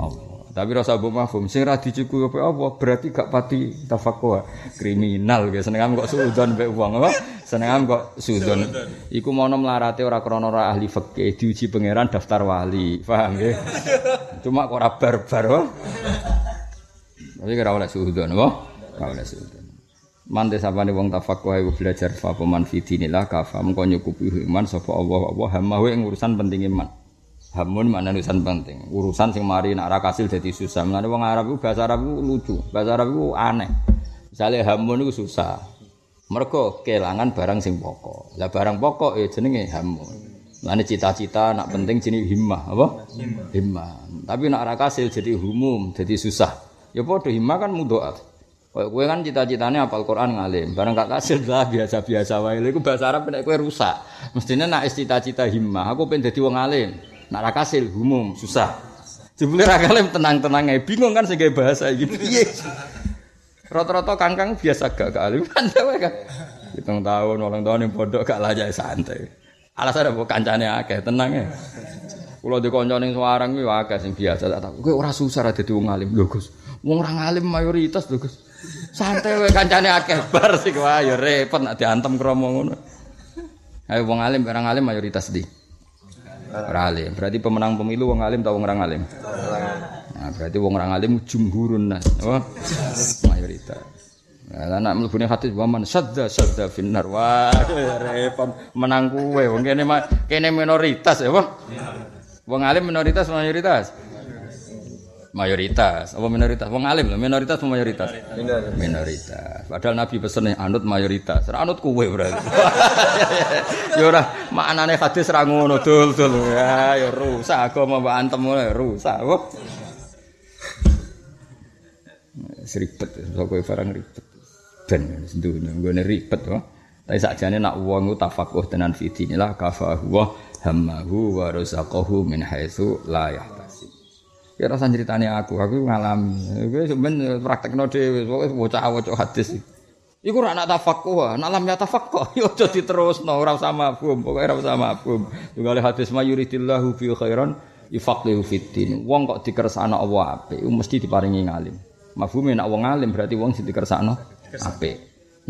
Allah. Tapi rasa mbok mafhum sing ra dicukupi apa berarti gak pati tafaqquh. Kriminal ya senengam kok suudon mbek wong apa? Senengam kok suudon. Iku mono mlarate ora krana ora ahli fikih diuji pangeran daftar wali. Paham ya? Cuma kok ora barbar apa? Tapi ora oleh suudon apa? Ora oleh suudon. Mante sapane wong tafaqquh iku belajar fa peman fidinillah kafa mengko nyukupi iman sapa Allah Allah hamawe ing urusan penting iman. Hamun mana urusan penting. Urusan sing mari nak ra kasil dadi susah. Mulane wong Arab iku bahasa Arab iku lucu. Bahasa Arab iku aneh. Misale hamun iku susah. Mergo kelangan barang sing pokok. Lah barang pokok ya jenenge hamun. Mulane cita-cita nak penting jenenge himmah, apa? Himmah. Tapi nak ra kasil jadi humum, jadi susah. Ya padha himmah kan mudhoat. Kayak kowe kan cita-citane apal Quran ngalim, barang gak kasil lah biasa-biasa wae. Iku bahasa Arab nek kowe rusak. Mestine nak cita-cita himmah, aku pengen dadi wong alim. Nak ra kasil umum susah. Jebule ra kalim tenang-tenang ae bingung kan sing bahasa iki piye. Rata-rata kangkang biasa gak gak alim kan kan. Hitung tahun, ulang tahun yang pondok gak layak santai. Alasan apa kancane akeh, tenang ya. Kulo di kanca ning Semarang kuwi akeh sing biasa tak. Kowe ora susah ra dadi wong alim lho Gus. Wong ora alim mayoritas lho Gus. Santai wae kancane akeh bar sik wae ya repot nek diantem kromo ngono. Ayo wong alim barang alim mayoritas di. Ora alim. Berarti pemenang pemilu wong alim atau wong alim? Nah, berarti wong ora alim jumhurun nas. Oh, mayoritas. Anak mlebune hadis wa man sadda sadda finnar. Wah, menang. Wong kene kene minoritas ya. Wong alim minoritas mayoritas. Mayoritas, apa minoritas? Wong alim lho, minoritas apa mayoritas? Minoritas. minoritas. Padahal Nabi pesen anut mayoritas. Ra anut kuwe berarti. ya ora maknane hadis ra ngono dul-dul. Ya ya rusak agama mbok antem ngono rusak. Wah. Seribet, sok barang ribet. Ben sendunya nggone ribet wae. Tapi sakjane nak wong tafakuh tenan fi dinillah kafahu wa hammahu wa razaqahu min haitsu la yahtasib. Ya rasa ceritane aku, aku ngalami. Kowe sampean praktekno dhewe, pokoke bocah-bocah hadis. Iku ora nak tafaqquh, nak lam ya tafaqquh, yo aja diterusno, ora usah mafhum, pokoke ora usah mafhum. Tunggal hadis mayuridillahu fi khairan yufaqihu fiddin. Wong kok dikersakno Allah apik, mesti diparingi ngalim. Mafhume nak wong alim berarti wong sing dikersakno apik.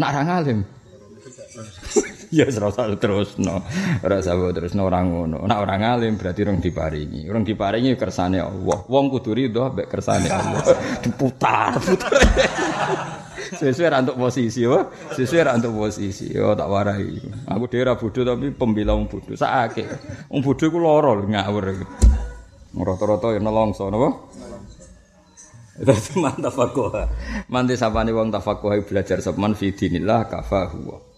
Nak ra ngalim Ya serasa terus no, rasa terus no orang ngono. Nak orang alim berarti orang diparingi. Orang diparingi kersane Allah. Wong kudu ridho mbek kersane Allah. Diputar, putar. Sesuai ra untuk posisi, wah. Sesuai ra untuk posisi. Yo tak warai. Aku ra bodho tapi pembela wong bodho. Sakake. Wong bodho iku lara ngawur. Rata-rata ya nelongso napa? Itu mantap aku. Manti sapane wong tafakuh belajar sepan fi dinillah kafahu.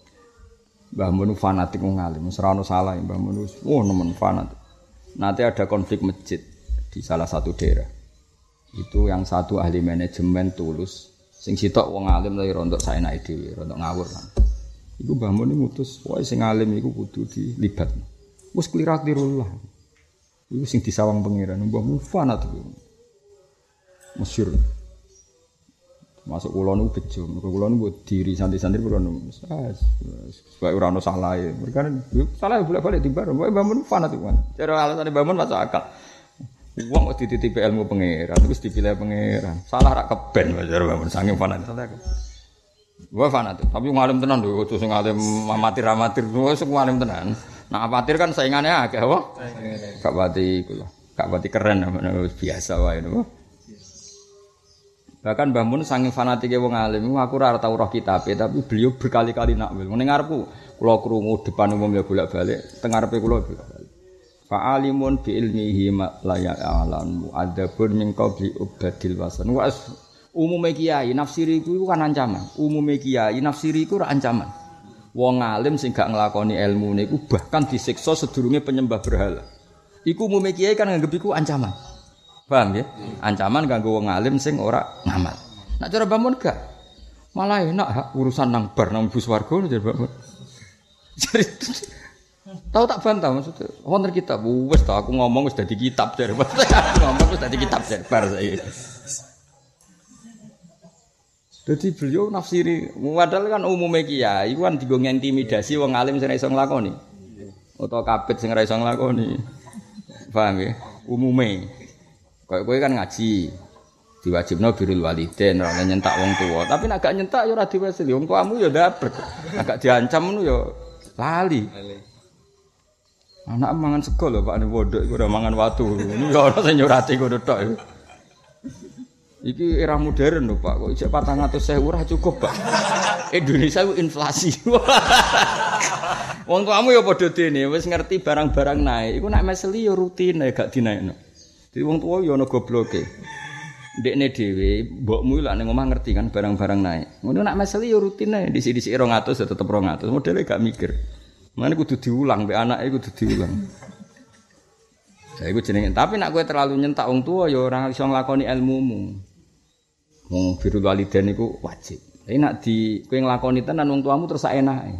Mbah Mun fanatik wong alim, ora ono salah ya Mbah Mun. Oh, nemen fanatik. Nanti ada konflik masjid di salah satu daerah. Itu yang satu ahli manajemen tulus, sing sitok wong alim lagi rontok naik dewi, rontok ngawur kan. Iku Mbah Mun ngutus, wah sing alim iku kudu dilibat. Wes klirat dirullah. Iku sing disawang pangeran, Mbah Mun fanatik. Masyur. Masuk kula niku bejo, mergo kula niku diri santri-santri kula niku. Supaya ora ono salah. Mereka salah bolak-balik di bar. Mbak Bamun fanatik kan. Cara alasane Bamun masuk akal. Wong kok dititipi ilmu pangeran terus dipilih pangeran. Salah rak keben jar Bamun saking fanatik. Salah. Gua fanatik, tapi ngalim tenan lho, kudu sing ngalim amatir-amatir, wis ngalim tenan. Nah, amatir kan saingannya akeh apa? Gak pati kula. Gak pati keren biasa wae napa. Bahkan Mbah Mun saking fanatike wong alim, aku ora tau roh kitabe, tapi beliau berkali-kali nakwil. Ning ngarepku kula krungu depan umum ya bolak-balik, teng ngarepe kula bolak-balik. Fa alimun bi ilmihi la ya'lamu adabun min qabli ubadil wasan. Wa umume kiai nafsiri iku kan ancaman. Umume kiai nafsiri iku ora ancaman. Wong alim sing gak nglakoni ilmu niku bahkan disiksa sedurunge penyembah berhala. Iku umume kiai kan nganggep iku ancaman. Paham ya? Ancaman ganggu wong alim sing ora ngamal. Nak cara bangun gak? Malah enak ha, urusan nang bar nang bus warga jadi bangun. Jadi tahu tak bantah maksudnya. Wonten kitab wis tau aku ngomong wis dadi kitab dari ngomong wis dadi kitab dari bar saya. Jadi beliau nafsiri, padahal kan umumnya kiai, kan digo intimidasi wong alim sing iso nglakoni. Utawa kapit sing ora iso nglakoni. Paham ya? Umume. Kayak kowe kan ngaji. Diwajibno birul waliden ora nyentak wong tua. Tapi nek gak nyentak ya ora diwasili. Wong tuamu ya dapet. Agak diancam ngono ya lali. Anak mangan sego lho Pak ane bodok iku ora mangan watu. Ini ya ora sing nyurati ngono tok. Iki era modern lho Pak. Kok ijek 400.000 ora cukup, Pak. Indonesia itu inflasi. Wong tuamu ya padha dene wis ngerti barang-barang naik. Iku nek meseli ya rutin gak dinaikno. Jadi wong tua yo ono gobloke. Ndekne dhewe, mbokmu lak ning omah ngerti kan barang-barang naik. Ngono nak meseli yo rutin ae disi-disi 200 ya tetep 200. Modele gak mikir. Mane kudu diulang mbek anake kudu diulang. Ya iku jenenge. Tapi nak kowe terlalu nyentak wong tua ya ora iso nglakoni ilmumu. Wong biru waliden iku wajib. Tapi nak di kowe nglakoni tenan wong tuamu terus enake.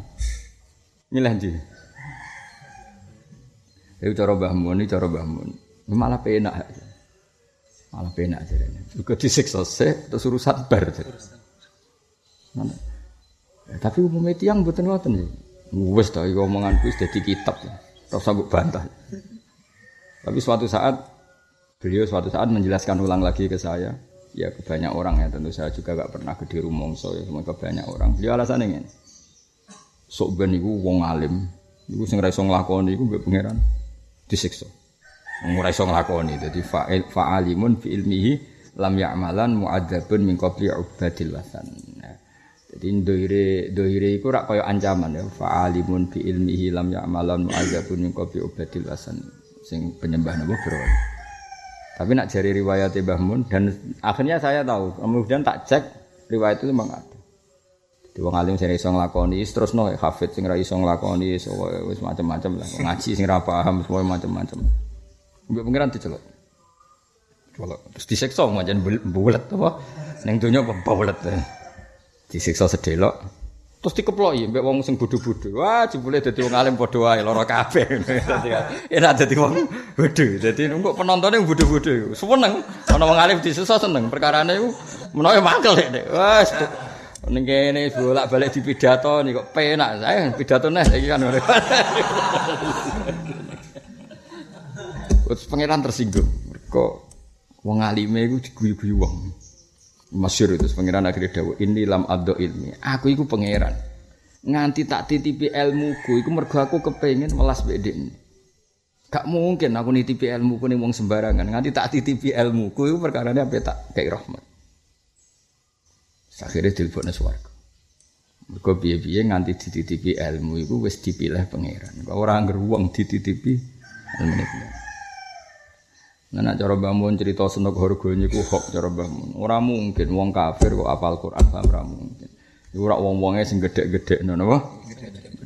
Milih ndi? Iku cara Mbah Mun, cara Mbah Mun. Malah penak. Malah penak aja. Ini juga disiksa sih terus urusan bar? Ya, tapi umumnya tiang buatan buatan nih wes tau omongan kuis jadi kitab. Terus sanggup bantah. Tapi suatu saat beliau suatu saat menjelaskan ulang lagi ke saya. Ya ke banyak orang ya tentu saya juga gak pernah ke di rumongso ya semua ke banyak orang. Beliau alasan ini. Sok ben iku wong alim. Iku sing ra iso nglakoni iku mbek pangeran. Disiksa Ora iso nglakoni. Dadi fa'il fa'alimun fi ilmihi lam ya'malan mu'adzabun min qabli ubadil wasan. Nah, jadi doire doire iku rak kaya ancaman ya. Fa'alimun fi ilmihi lam ya'malan mu'adzabun min qabli ubadil wasan. Sing penyembah napa bro. Tapi nak jari riwayat Mbah Mun dan akhirnya saya tahu. Kemudian tak cek riwayat itu memang ada. Di wong alim sing iso nglakoni terus no hafid sing ra iso nglakoni wis macam-macam lah. Ngaji sing ra paham semua macam-macam. Mbak pengiran dicelok. Celok. Terus disiksa macam bulet apa? Neng dunia apa bulet. Disiksa sedelok. Terus dikeploki mbek wong sing bodho-bodho. Wah, jebule dadi wong alim padha wae lara kabeh. Enak dadi wong bodho. Dadi kok penontonnya bodho-bodho. Seneng. Ana wong alim disiksa seneng. Perkarane iku menawa mangkel nek. Wes ning kene bolak-balik di pidato nih kok penak. Saya pidato nih iki kan. Terus pangeran tersinggung. Kok wong alime iku diguyu-guyu wong. Masyur itu pangeran akhirnya dawuh ini lam addo ilmi. Aku iku pangeran. nganti tak titipi ilmuku iku mergo aku kepengin welas mbek Gak mungkin aku nitipi ilmu ku ning wong sembarangan. Nganti tak titipi ilmu ku iku perkarane apa tak kei rahmat. Akhirnya dilebokne swarga. Mergo piye-piye nganti dititipi ilmu iku wis dipilih pangeran. Ora angger wong dititipi ilmu. Nah, cara bangun cerita senok harganya ku hok cara bangun. Orang mungkin wong kafir kok apal Quran paham ora mungkin. Iku ora wong-wonge sing gedhe-gedhe ngono apa?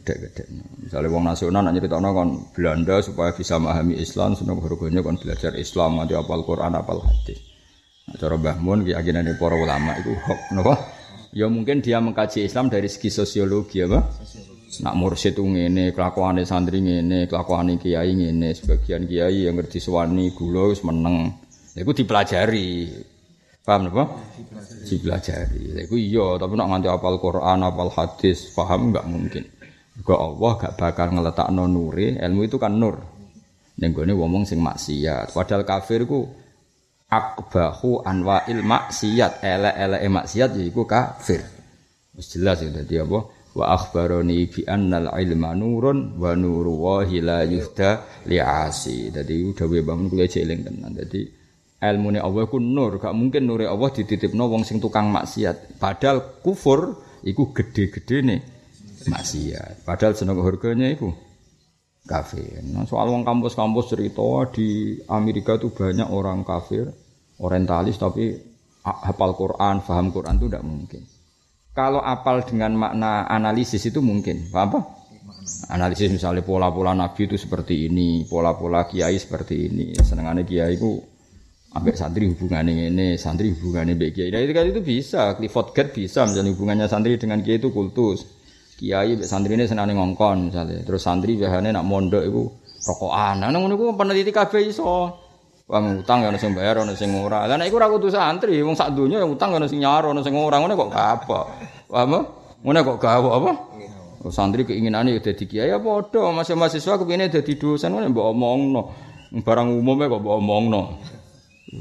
Gedhe-gedhe. Misalnya wong nasional nak nyeritakno kon Belanda supaya bisa memahami Islam senok harganya kon belajar Islam nanti apal Quran apal hadis. Nah, cara Mbah Mun keyakinane para ulama itu hok napa? Ya mungkin dia mengkaji Islam dari segi sosiologi apa? Nak mursyid ngene, kelakuane santri ngene, kelakuane kiai ngene, sebagian kiai yang ngerti suwani gula wis meneng. Iku dipelajari. Paham napa? Dipelajari. Iku iya, tapi nak nganti apal Quran, apal hadis, paham enggak mungkin. Juga Allah gak bakal ngeletakno nure, ilmu itu kan nur. Ning gone ngomong sing maksiat. Padahal kafir ku akbahu anwa'il maksiat, elek-eleke maksiat yaiku kafir. Wis jelas ya dadi apa? Wa akhbaroni bi annal ilma nurun wa nuru wahi la yuhda li'asi. Dadi dawuhe bangun kula jeling tenan. Dadi ilmune Allah ku nur. Gak mungkin nure Allah dititipno wong sing tukang maksiat. Padahal kufur iku gede-gedene maksiat. Padahal seneng harganya iku kafir. Nah, soal wong kampus-kampus cerita di Amerika tuh banyak orang kafir orientalis tapi hafal Quran, paham Quran itu tidak mungkin kalau apal dengan makna analisis itu mungkin, apa? Analisis misalnya pola-pola Nabi itu seperti ini, pola-pola Kiai seperti ini. Senengannya Kiai itu ambek santri hubungannya ini, santri hubungannya baik Kiai. Nah, itu kan itu bisa, Clifford Gert bisa misalnya hubungannya santri dengan Kiai itu kultus. Kiai mbek santri ini senangnya ngongkon misalnya. Terus santri biasanya nak mondok itu rokokan. Nah, ngono iku peneliti kabeh iso. Wong utang ya ono sing bayar ono sing ora. Lah nek iku ora kudu santri, wong sak donya yang utang ono sing nyaro ono sing ora. Ngene kok apa? Paham? Ngene kok gawe apa? Oh, santri keinginane ya dadi kiai ya padha, masih mahasiswa kepengine dadi dosen ngene mbok omongno. Barang umumnya kok mbok omongno.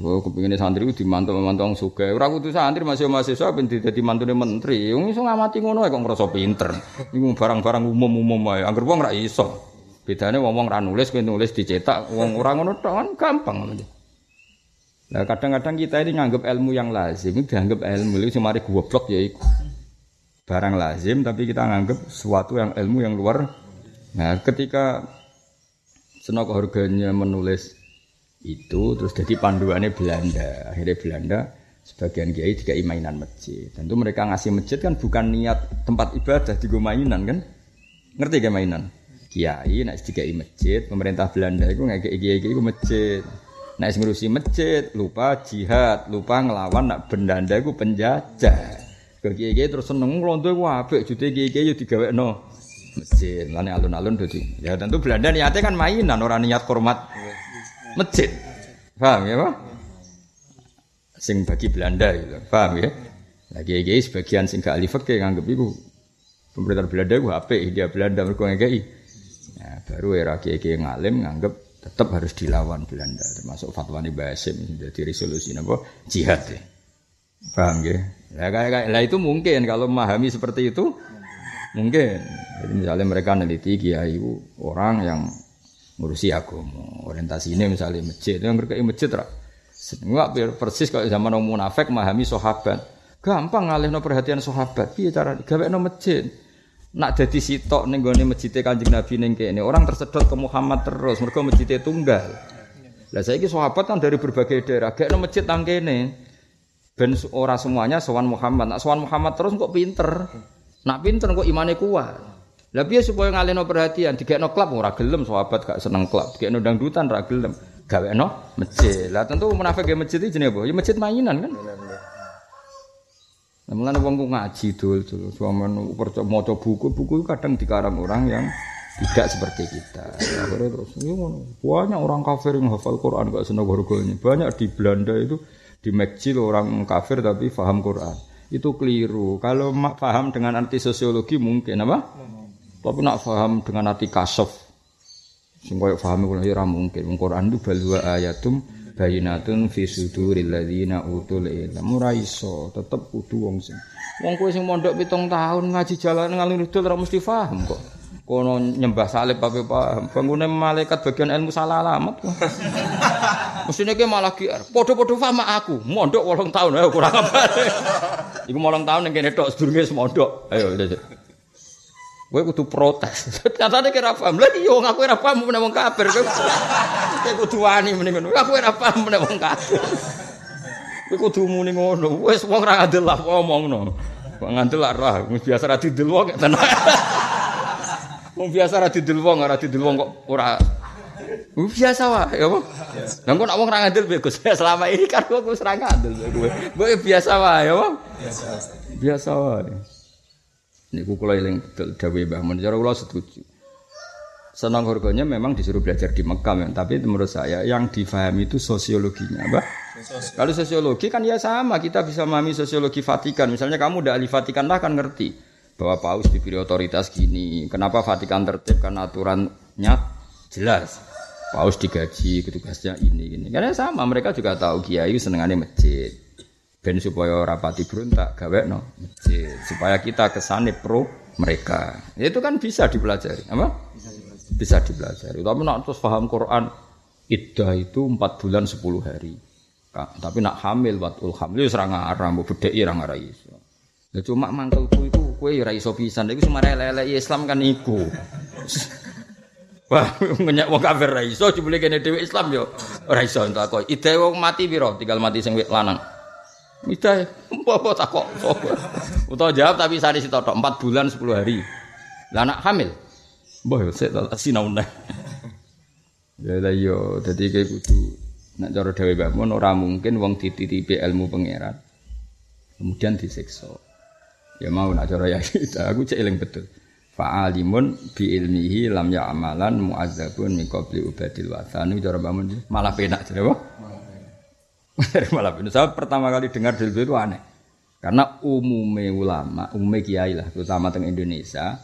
Oh, kepengine santri ku dimantu-mantu wong sugih. Ora kudu santri masih mahasiswa ben dadi mantune menteri. Wong iso ngamati ngono kok ngrasa pinter. Iku barang-barang umum-umum wae. Angger wong ora iso. Bedane wong-wong ra nulis kowe nulis dicetak, wong ora ngono tok kan gampang. Nah, kadang-kadang kita ini nganggap ilmu yang lazim, ini dianggap ilmu itu cuma goblok ya iku. Barang lazim tapi kita nganggap sesuatu yang ilmu yang luar. Nah, ketika Senok harganya menulis itu terus jadi panduannya Belanda. Akhirnya Belanda sebagian kiai juga mainan masjid. Tentu mereka ngasih masjid kan bukan niat tempat ibadah di mainan kan? Ngerti gak mainan? Kiai nek dikai masjid pemerintah Belanda itu ngekek kiai kiai itu masjid. Nek ngurusi masjid lupa jihad lupa ngelawan nak Belanda itu penjajah. Ke kiai kiai terus seneng ngelondo itu apik jute kiai kiai digawe no masjid lani alun-alun dadi ya tentu Belanda niatnya kan mainan orang niat hormat masjid. Paham ya pak? Sing bagi Belanda gitu paham ya? Nah kiai kiai sebagian sing gak alif kayak nganggep itu pemerintah Belanda itu apik dia Belanda mereka ngekei Ya, baru era kiai ngalim nganggep tetap harus dilawan Belanda termasuk fatwa nih Basim jadi resolusi apa jihad ya. Paham ya? Lah lah itu mungkin kalau memahami seperti itu mungkin. Jadi misalnya mereka neliti kiai orang yang ngurusi agama, orientasi ini misalnya masjid, yang berkait masjid lah. Enggak persis kalau zaman orang munafik memahami sahabat. Gampang ngalihno perhatian sahabat. Piye cara gawe no masjid? Nak jadi sitok ning gone masjid Kanjeng Nabi ning kene orang tersedot ke Muhammad terus mergo masjid tunggal. Lah saiki sahabat kan dari berbagai daerah gak masjid nang kene. Ben ora semuanya sowan Muhammad. Nak sowan Muhammad terus kok pinter. Nak pinter kok imane kuat. Lah piye supaya ngalihno perhatian digekno klub ora gelem sahabat gak seneng klub. Digekno dangdutan ora gelem. Gawekno masjid. Lah tentu munafik ge masjid iki jenenge apa? Ya mainan kan. Nah, mulane wong ku ngaji dul dul, suamen maca buku, buku kadang dikarang orang yang tidak seperti kita. Akhirnya terus ini banyak orang kafir yang hafal Quran gak seneng harganya. Banyak di Belanda itu di Mekcil orang kafir tapi faham Quran. Itu keliru. Kalau mak faham dengan arti sosiologi mungkin apa? Tapi nak faham dengan arti kasof, sing koyo faham Quran ya mungkin. Quran itu balwa ayatum bayinatun fi suduril ladzina utul ilm. Ora iso, tetep kudu wong sing. Wong kowe sing mondok pitung tahun ngaji jalan ngalih dul ora mesti paham kok. Kono nyembah salib apa paham. Bangune malaikat bagian ilmu salah alamat kok. Mesine ki malah ki padha-padha paham aku. Mondok 8 tahun ayo kurang apa. Iku 8 tahun ning kene tok sedurunge semondok. Ayo Kowe kudu protes. Nyatane kira paham. Lah iya wong aku ora paham meneh wong kafir. Kowe kudu wani meneh ngono. Aku ora paham meneh wong kafir. Kowe kudu muni ngono. Wis wong ora ngandel lah ngomongno. Kok ngandel lah. Biasa ra didel wong tenan. Wong biasa ra didel wong, ora didel wong kok ora biasa wae ya apa? Lah kok nek wong ra ngandel Gus. Selama ini kan aku wis ra ngandel kowe. Kowe biasa wae ya apa? Biasa. Biasa wae. Niku kula eling betul dawuh Mbah Mun. Cara kula setuju. Senang harganya memang disuruh belajar di Mekah, ya. tapi menurut saya yang difahami itu sosiologinya, Mbak. Kalau sosiologi kan ya sama, kita bisa memahami sosiologi Vatikan. Misalnya kamu udah ahli Vatikan lah kan ngerti bahwa paus diberi otoritas gini. Kenapa Vatikan tertib? Karena aturannya jelas. Paus digaji, petugasnya ini gini. Karena sama, mereka juga tahu kiai senengannya masjid ben supaya rapati berontak gawe no supaya kita kesane pro mereka. Itu kan bisa dipelajari apa? Bisa dipelajari. Tapi nak terus paham Quran iddah itu empat bulan sepuluh hari. Tapi nak hamil watul hamil wis ra ngarang mbok bedheki ra ngara iso. Ya cuma mangkelku iku kowe ya ra iso pisan. Iku lele Islam kan iku. Wah, ngenyak wong kafir ra iso jebule kene Islam yo ora iso. Entuk kok. Ide wong mati piro? Tinggal mati sing lanang. Midah, apa takok? Utawa jawab tapi sari sitotok 4 bulan 10 hari. Lah anak hamil. Mbah sik tak sinau neh. Ya lah yo dadi kayak kudu nek cara dhewe Mbah Mun ora mungkin wong dititipi ilmu pangeran. Kemudian disiksa. Ya mau nak cara ya aku cek eling betul. Fa'alimun bi ilmihi lam ya'malan mu'azzabun min qabli ubadil wathan. Cara Mun malah penak jare dari malam ini. Saya pertama kali dengar dalil itu aneh. Karena umume ulama, umume kiai lah, terutama teng Indonesia,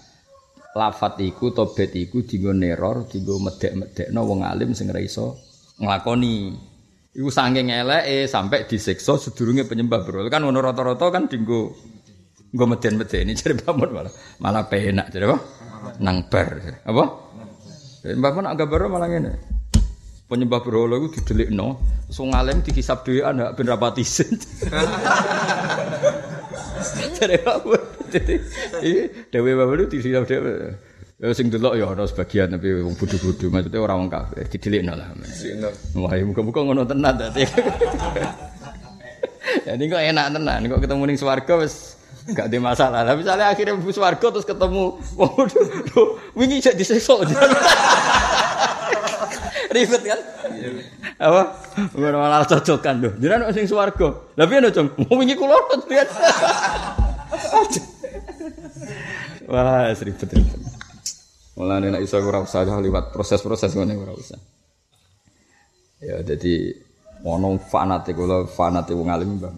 lafat iku tobet iku dienggo neror, dienggo medek-medekno wong alim sing ora iso nglakoni. Iku saking eleke sampai disiksa sedurunge penyembah bro. Kan ngono rata-rata kan dienggo nggo meden-medeni jare Mbah malah malah penak jare apa? Nang bar. Apa? Mbah Mun agak baru malah ngene penyembah berhala iku didelikno, so ngalem dihisab dhewean hak ben rapati isin. Jare apa? Jadi dhewe bae dihisab dhewe. Ya sing delok ya ana sebagian tapi wong bodho-bodho maksudnya ora wong kafir didelikno lah. Wah, muga-muga ngono tenan dadi. Jadi kok enak tenan, kok ketemu ning swarga wis gak ada masalah. Tapi misalnya akhirnya bus warga terus ketemu, waduh, wingi jadi disekso. Ribet kan? Apa? Ora malah cocokan lho. Jenengan sing swarga. Lah piye no, Cung? Mau wingi kula lihat. Wah, ribet ribet. Mulane nek iso ora usah liwat proses-proses ngene ora usah. Ya jadi ono fanatik kula fanatik wong alim Bang.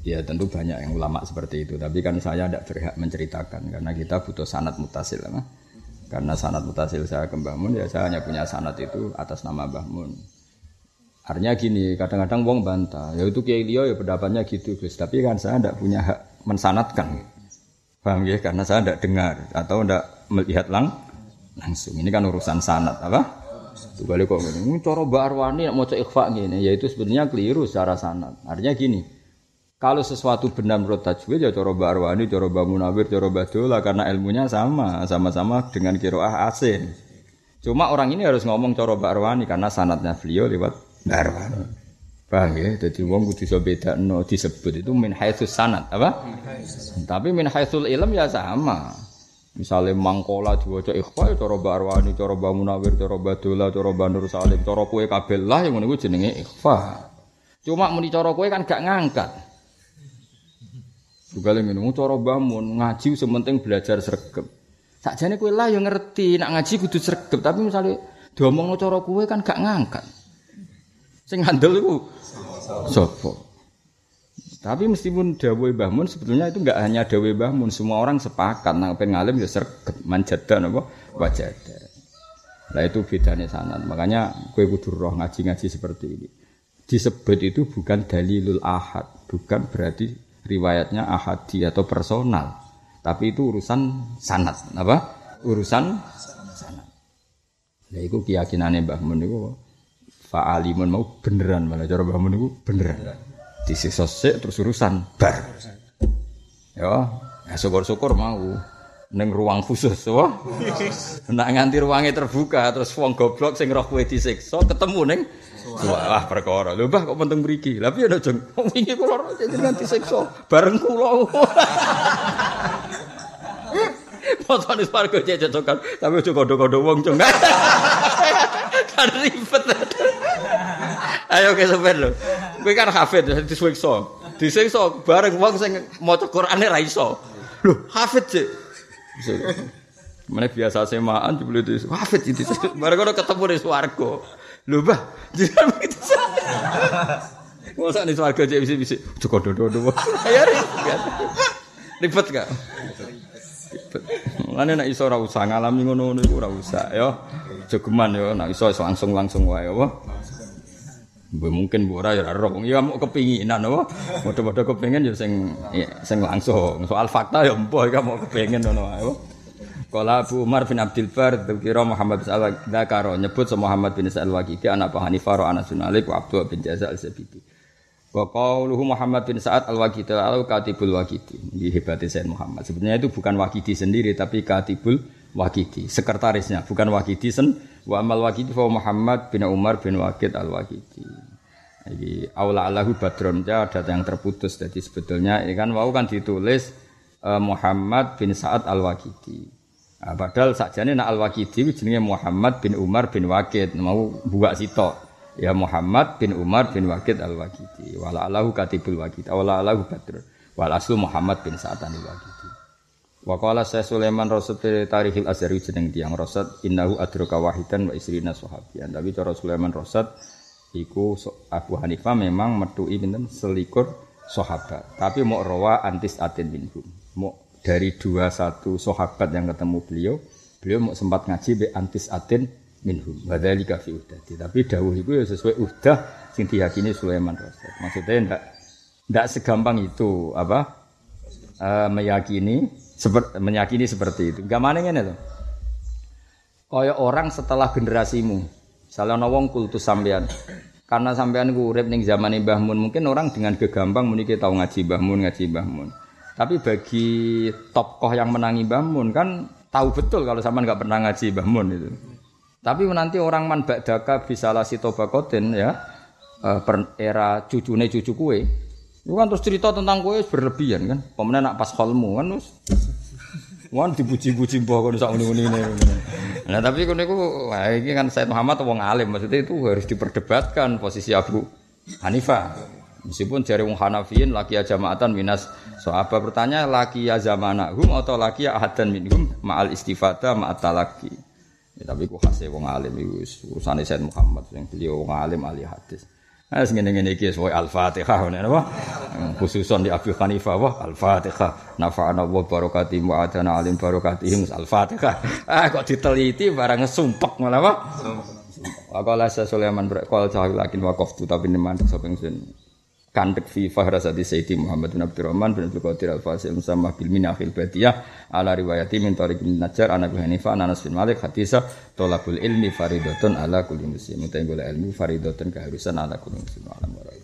Ya tentu banyak yang ulama seperti itu, tapi kan saya tidak berhak menceritakan karena kita butuh sanat mutasil. Nah. Karena sanat mutasil saya ke Mbah Mun, ya saya hanya punya sanat itu atas nama Mbah Mun. Artinya gini, kadang-kadang wong bantah, ya itu Kiai Lio ya pendapatnya gitu Gus, tapi kan saya tidak punya hak mensanatkan. Paham ya? Karena saya tidak dengar atau tidak melihat lang langsung. Ini kan urusan sanat apa? Tuh kali kok ini cara Mbak Arwani mau cek ikhfa gini, ya itu sebenarnya keliru secara sanat. Artinya gini, kalau sesuatu benar menurut tajwid ya cara Arwani, cara Munawir, cara Dola karena ilmunya sama, sama-sama dengan kiroah asin. Cuma orang ini harus ngomong cara Arwani karena sanatnya beliau lewat Arwani. Paham ya? Jadi wong kudu iso bedakno disebut itu min haitsus sanat, apa? Tapi min haitsul ilm ya sama. Misalnya mangkola diwaca ikhfa ya cara Arwani, cara Munawir, cara Dola, cara Nur Salim, cara kue kabel lah yang ngono jenenge ikhfa. Cuma muni cara kue kan gak ngangkat. Juga minum cara bangun ngaji sementing belajar sergap. Sakjane kowe lah yang ngerti nak ngaji kudu sergap, tapi misalnya diomongno cara kowe kan gak ngangkat. Sing handel iku sapa? Tapi meskipun dawuh Mbah Mun sebetulnya itu enggak hanya dawuh Mbah Mun, semua orang sepakat nang pengen ngalim ya sergap manjadan apa wajada. Nah itu bedanya sanad. Makanya kue kudu roh ngaji-ngaji seperti ini. Disebut itu bukan dalilul ahad, bukan berarti riwayatnya ahadi atau personal. Tapi itu urusan sanad, apa? Urusan sanad. Nah itu keyakinannya Mbah Mun itu fa'alimun mau beneran malah cara Mbah Mun itu beneran. Disiksa terus urusan bar. Ya, ya syukur-syukur mau neng ruang khusus wah nak nganti ruangnya terbuka terus wong goblok sing roh kowe disiksa ketemu neng wah perkara. Lho Mbah kok penting mriki? Lha piye jeng wingi kula jenengan disiksa bareng kula. Potone swarga cek cocokan tapi aja kondo-kondo wong cung kan ribet. Ayo ke sampean lho. Kowe kan hafid disiksa. Disiksa bareng wong sing maca Qur'ane ra iso. Lho hafid cek Mana biasa semaan jebule itu wafat itu. Bareng ketemu di swarga. Lho, Mbah, jenengan begitu. Masa di swarga cek bisi-bisi. Cukup dodo-dodo. Ya ribet gak? Ribet. Mulane nek iso ora ngalami ngono-ngono iku ora ya. Jogeman ya nek iso langsung-langsung wae apa. Mungkin ora ya ora ya mau kepinginan apa. Modho-modho kepengin ya sing ya, sing langsung. Soal fakta ya mbok iki mau kepengin ngono wae. Kala Abu Umar bin Abdul Bar dzikira Muhammad bin Al-Dzakaro nyebut sama Muhammad bin Sa'al Waqidi anak Abu Hanifah Anas bin Malik wa Abdullah bin Jaza al-Zabidi. Wa Muhammad bin Sa'ad al-Waqidi al katibul Waqidi. Ini hebatnya Sayyid Muhammad. Sebenarnya itu bukan Waqidi sendiri tapi katibul Waqidi, sekretarisnya, bukan Waqidi sen. Wa amal Waqidi fa Muhammad bin Umar bin Waqid al-Waqidi. Jadi aula Allahu badron ada yang terputus. Jadi sebetulnya ini kan wau kan ditulis uh, Muhammad bin Sa'ad al-Waqidi. Nah, padahal sakjane nak Al-Waqidi jenenge Muhammad bin Umar bin Waqid mau buat sito. Ya Muhammad bin Umar bin Waqid Al-Waqidi. Wala alahu katibul Waqid. Wala alahu badr. Wal aslu Muhammad bin Sa'ad al-Waqidi. Wa qala Syekh Sulaiman Rasul Tarikhil Azhari jeneng tiyang Rasad innahu adraka wahidan wa isrina sahabiyan. Tapi cara Sulaiman Rasad iku Abu Hanifah memang metui pinten selikur sahabat. Tapi mau rawa antis atin minhum. Mau dari dua satu sahabat yang ketemu beliau, beliau mau sempat ngaji be antis atin minhum. Wadzalika fi udati. Tapi dawuh itu ya sesuai udah sing diyakini Sulaiman Rasul. Maksudnya ndak ndak segampang itu apa? Uh, meyakini seperti meyakini seperti itu. Gamane ngene lho. Kaya orang setelah generasimu. Salah wong kultus sampean. Karena sampean ku urip ning zaman Mbah Mun, mungkin orang dengan gegampang muni tahu ngaji Mbah Mun, ngaji Mbah Mun. Tapi bagi tokoh yang menangi Mbah Mun kan tahu betul kalau sama nggak pernah ngaji Mbah Mun itu. Tapi nanti orang man bisa lasi tobakotin ya uh, era cucune cucu kue. Itu kan terus cerita tentang kue berlebihan kan. Pemenang nak pas holmu kan terus Wan dipuji-puji mbah kono sak ngene ini. Nah tapi kono iku wah iki kan Said Muhammad wong alim maksudnya itu harus diperdebatkan posisi Abu Hanifah. Meskipun jari wong Hanafiyin laki ya jamaatan minas sahabat bertanya laki ya zamanahum atau laki ya ahadan minhum ma'al istifada ma'at talaki. Ya, tapi ku khasnya wong alim itu urusan Sayyid Muhammad yang beliau wong alim ahli hadis. Nah, ngene-ngene iki wae Al-Fatihah ngene apa? Khususon di Abu Hanifah wah Al-Fatihah. Nafa'ana wa barakati mu'adana alim barakatihim Al-Fatihah. Ah kok diteliti barang sumpek malah apa? Wa qala Sulaiman berqol cahil lakin waqaftu tapi neman sapa ingsun kandek fi fahrasati Sayyidi Muhammad bin Abdurrahman bin Abdul Qadir Al-Fasil Musamah bil Minakhil Badiyah ala riwayati min Tariq bin Najjar anak Hanifah Anas bin Malik hadisa tolabul ilmi faridatun ala kulli muslim. Mutai ilmu faridatun keharusan ala kulli muslim. Alam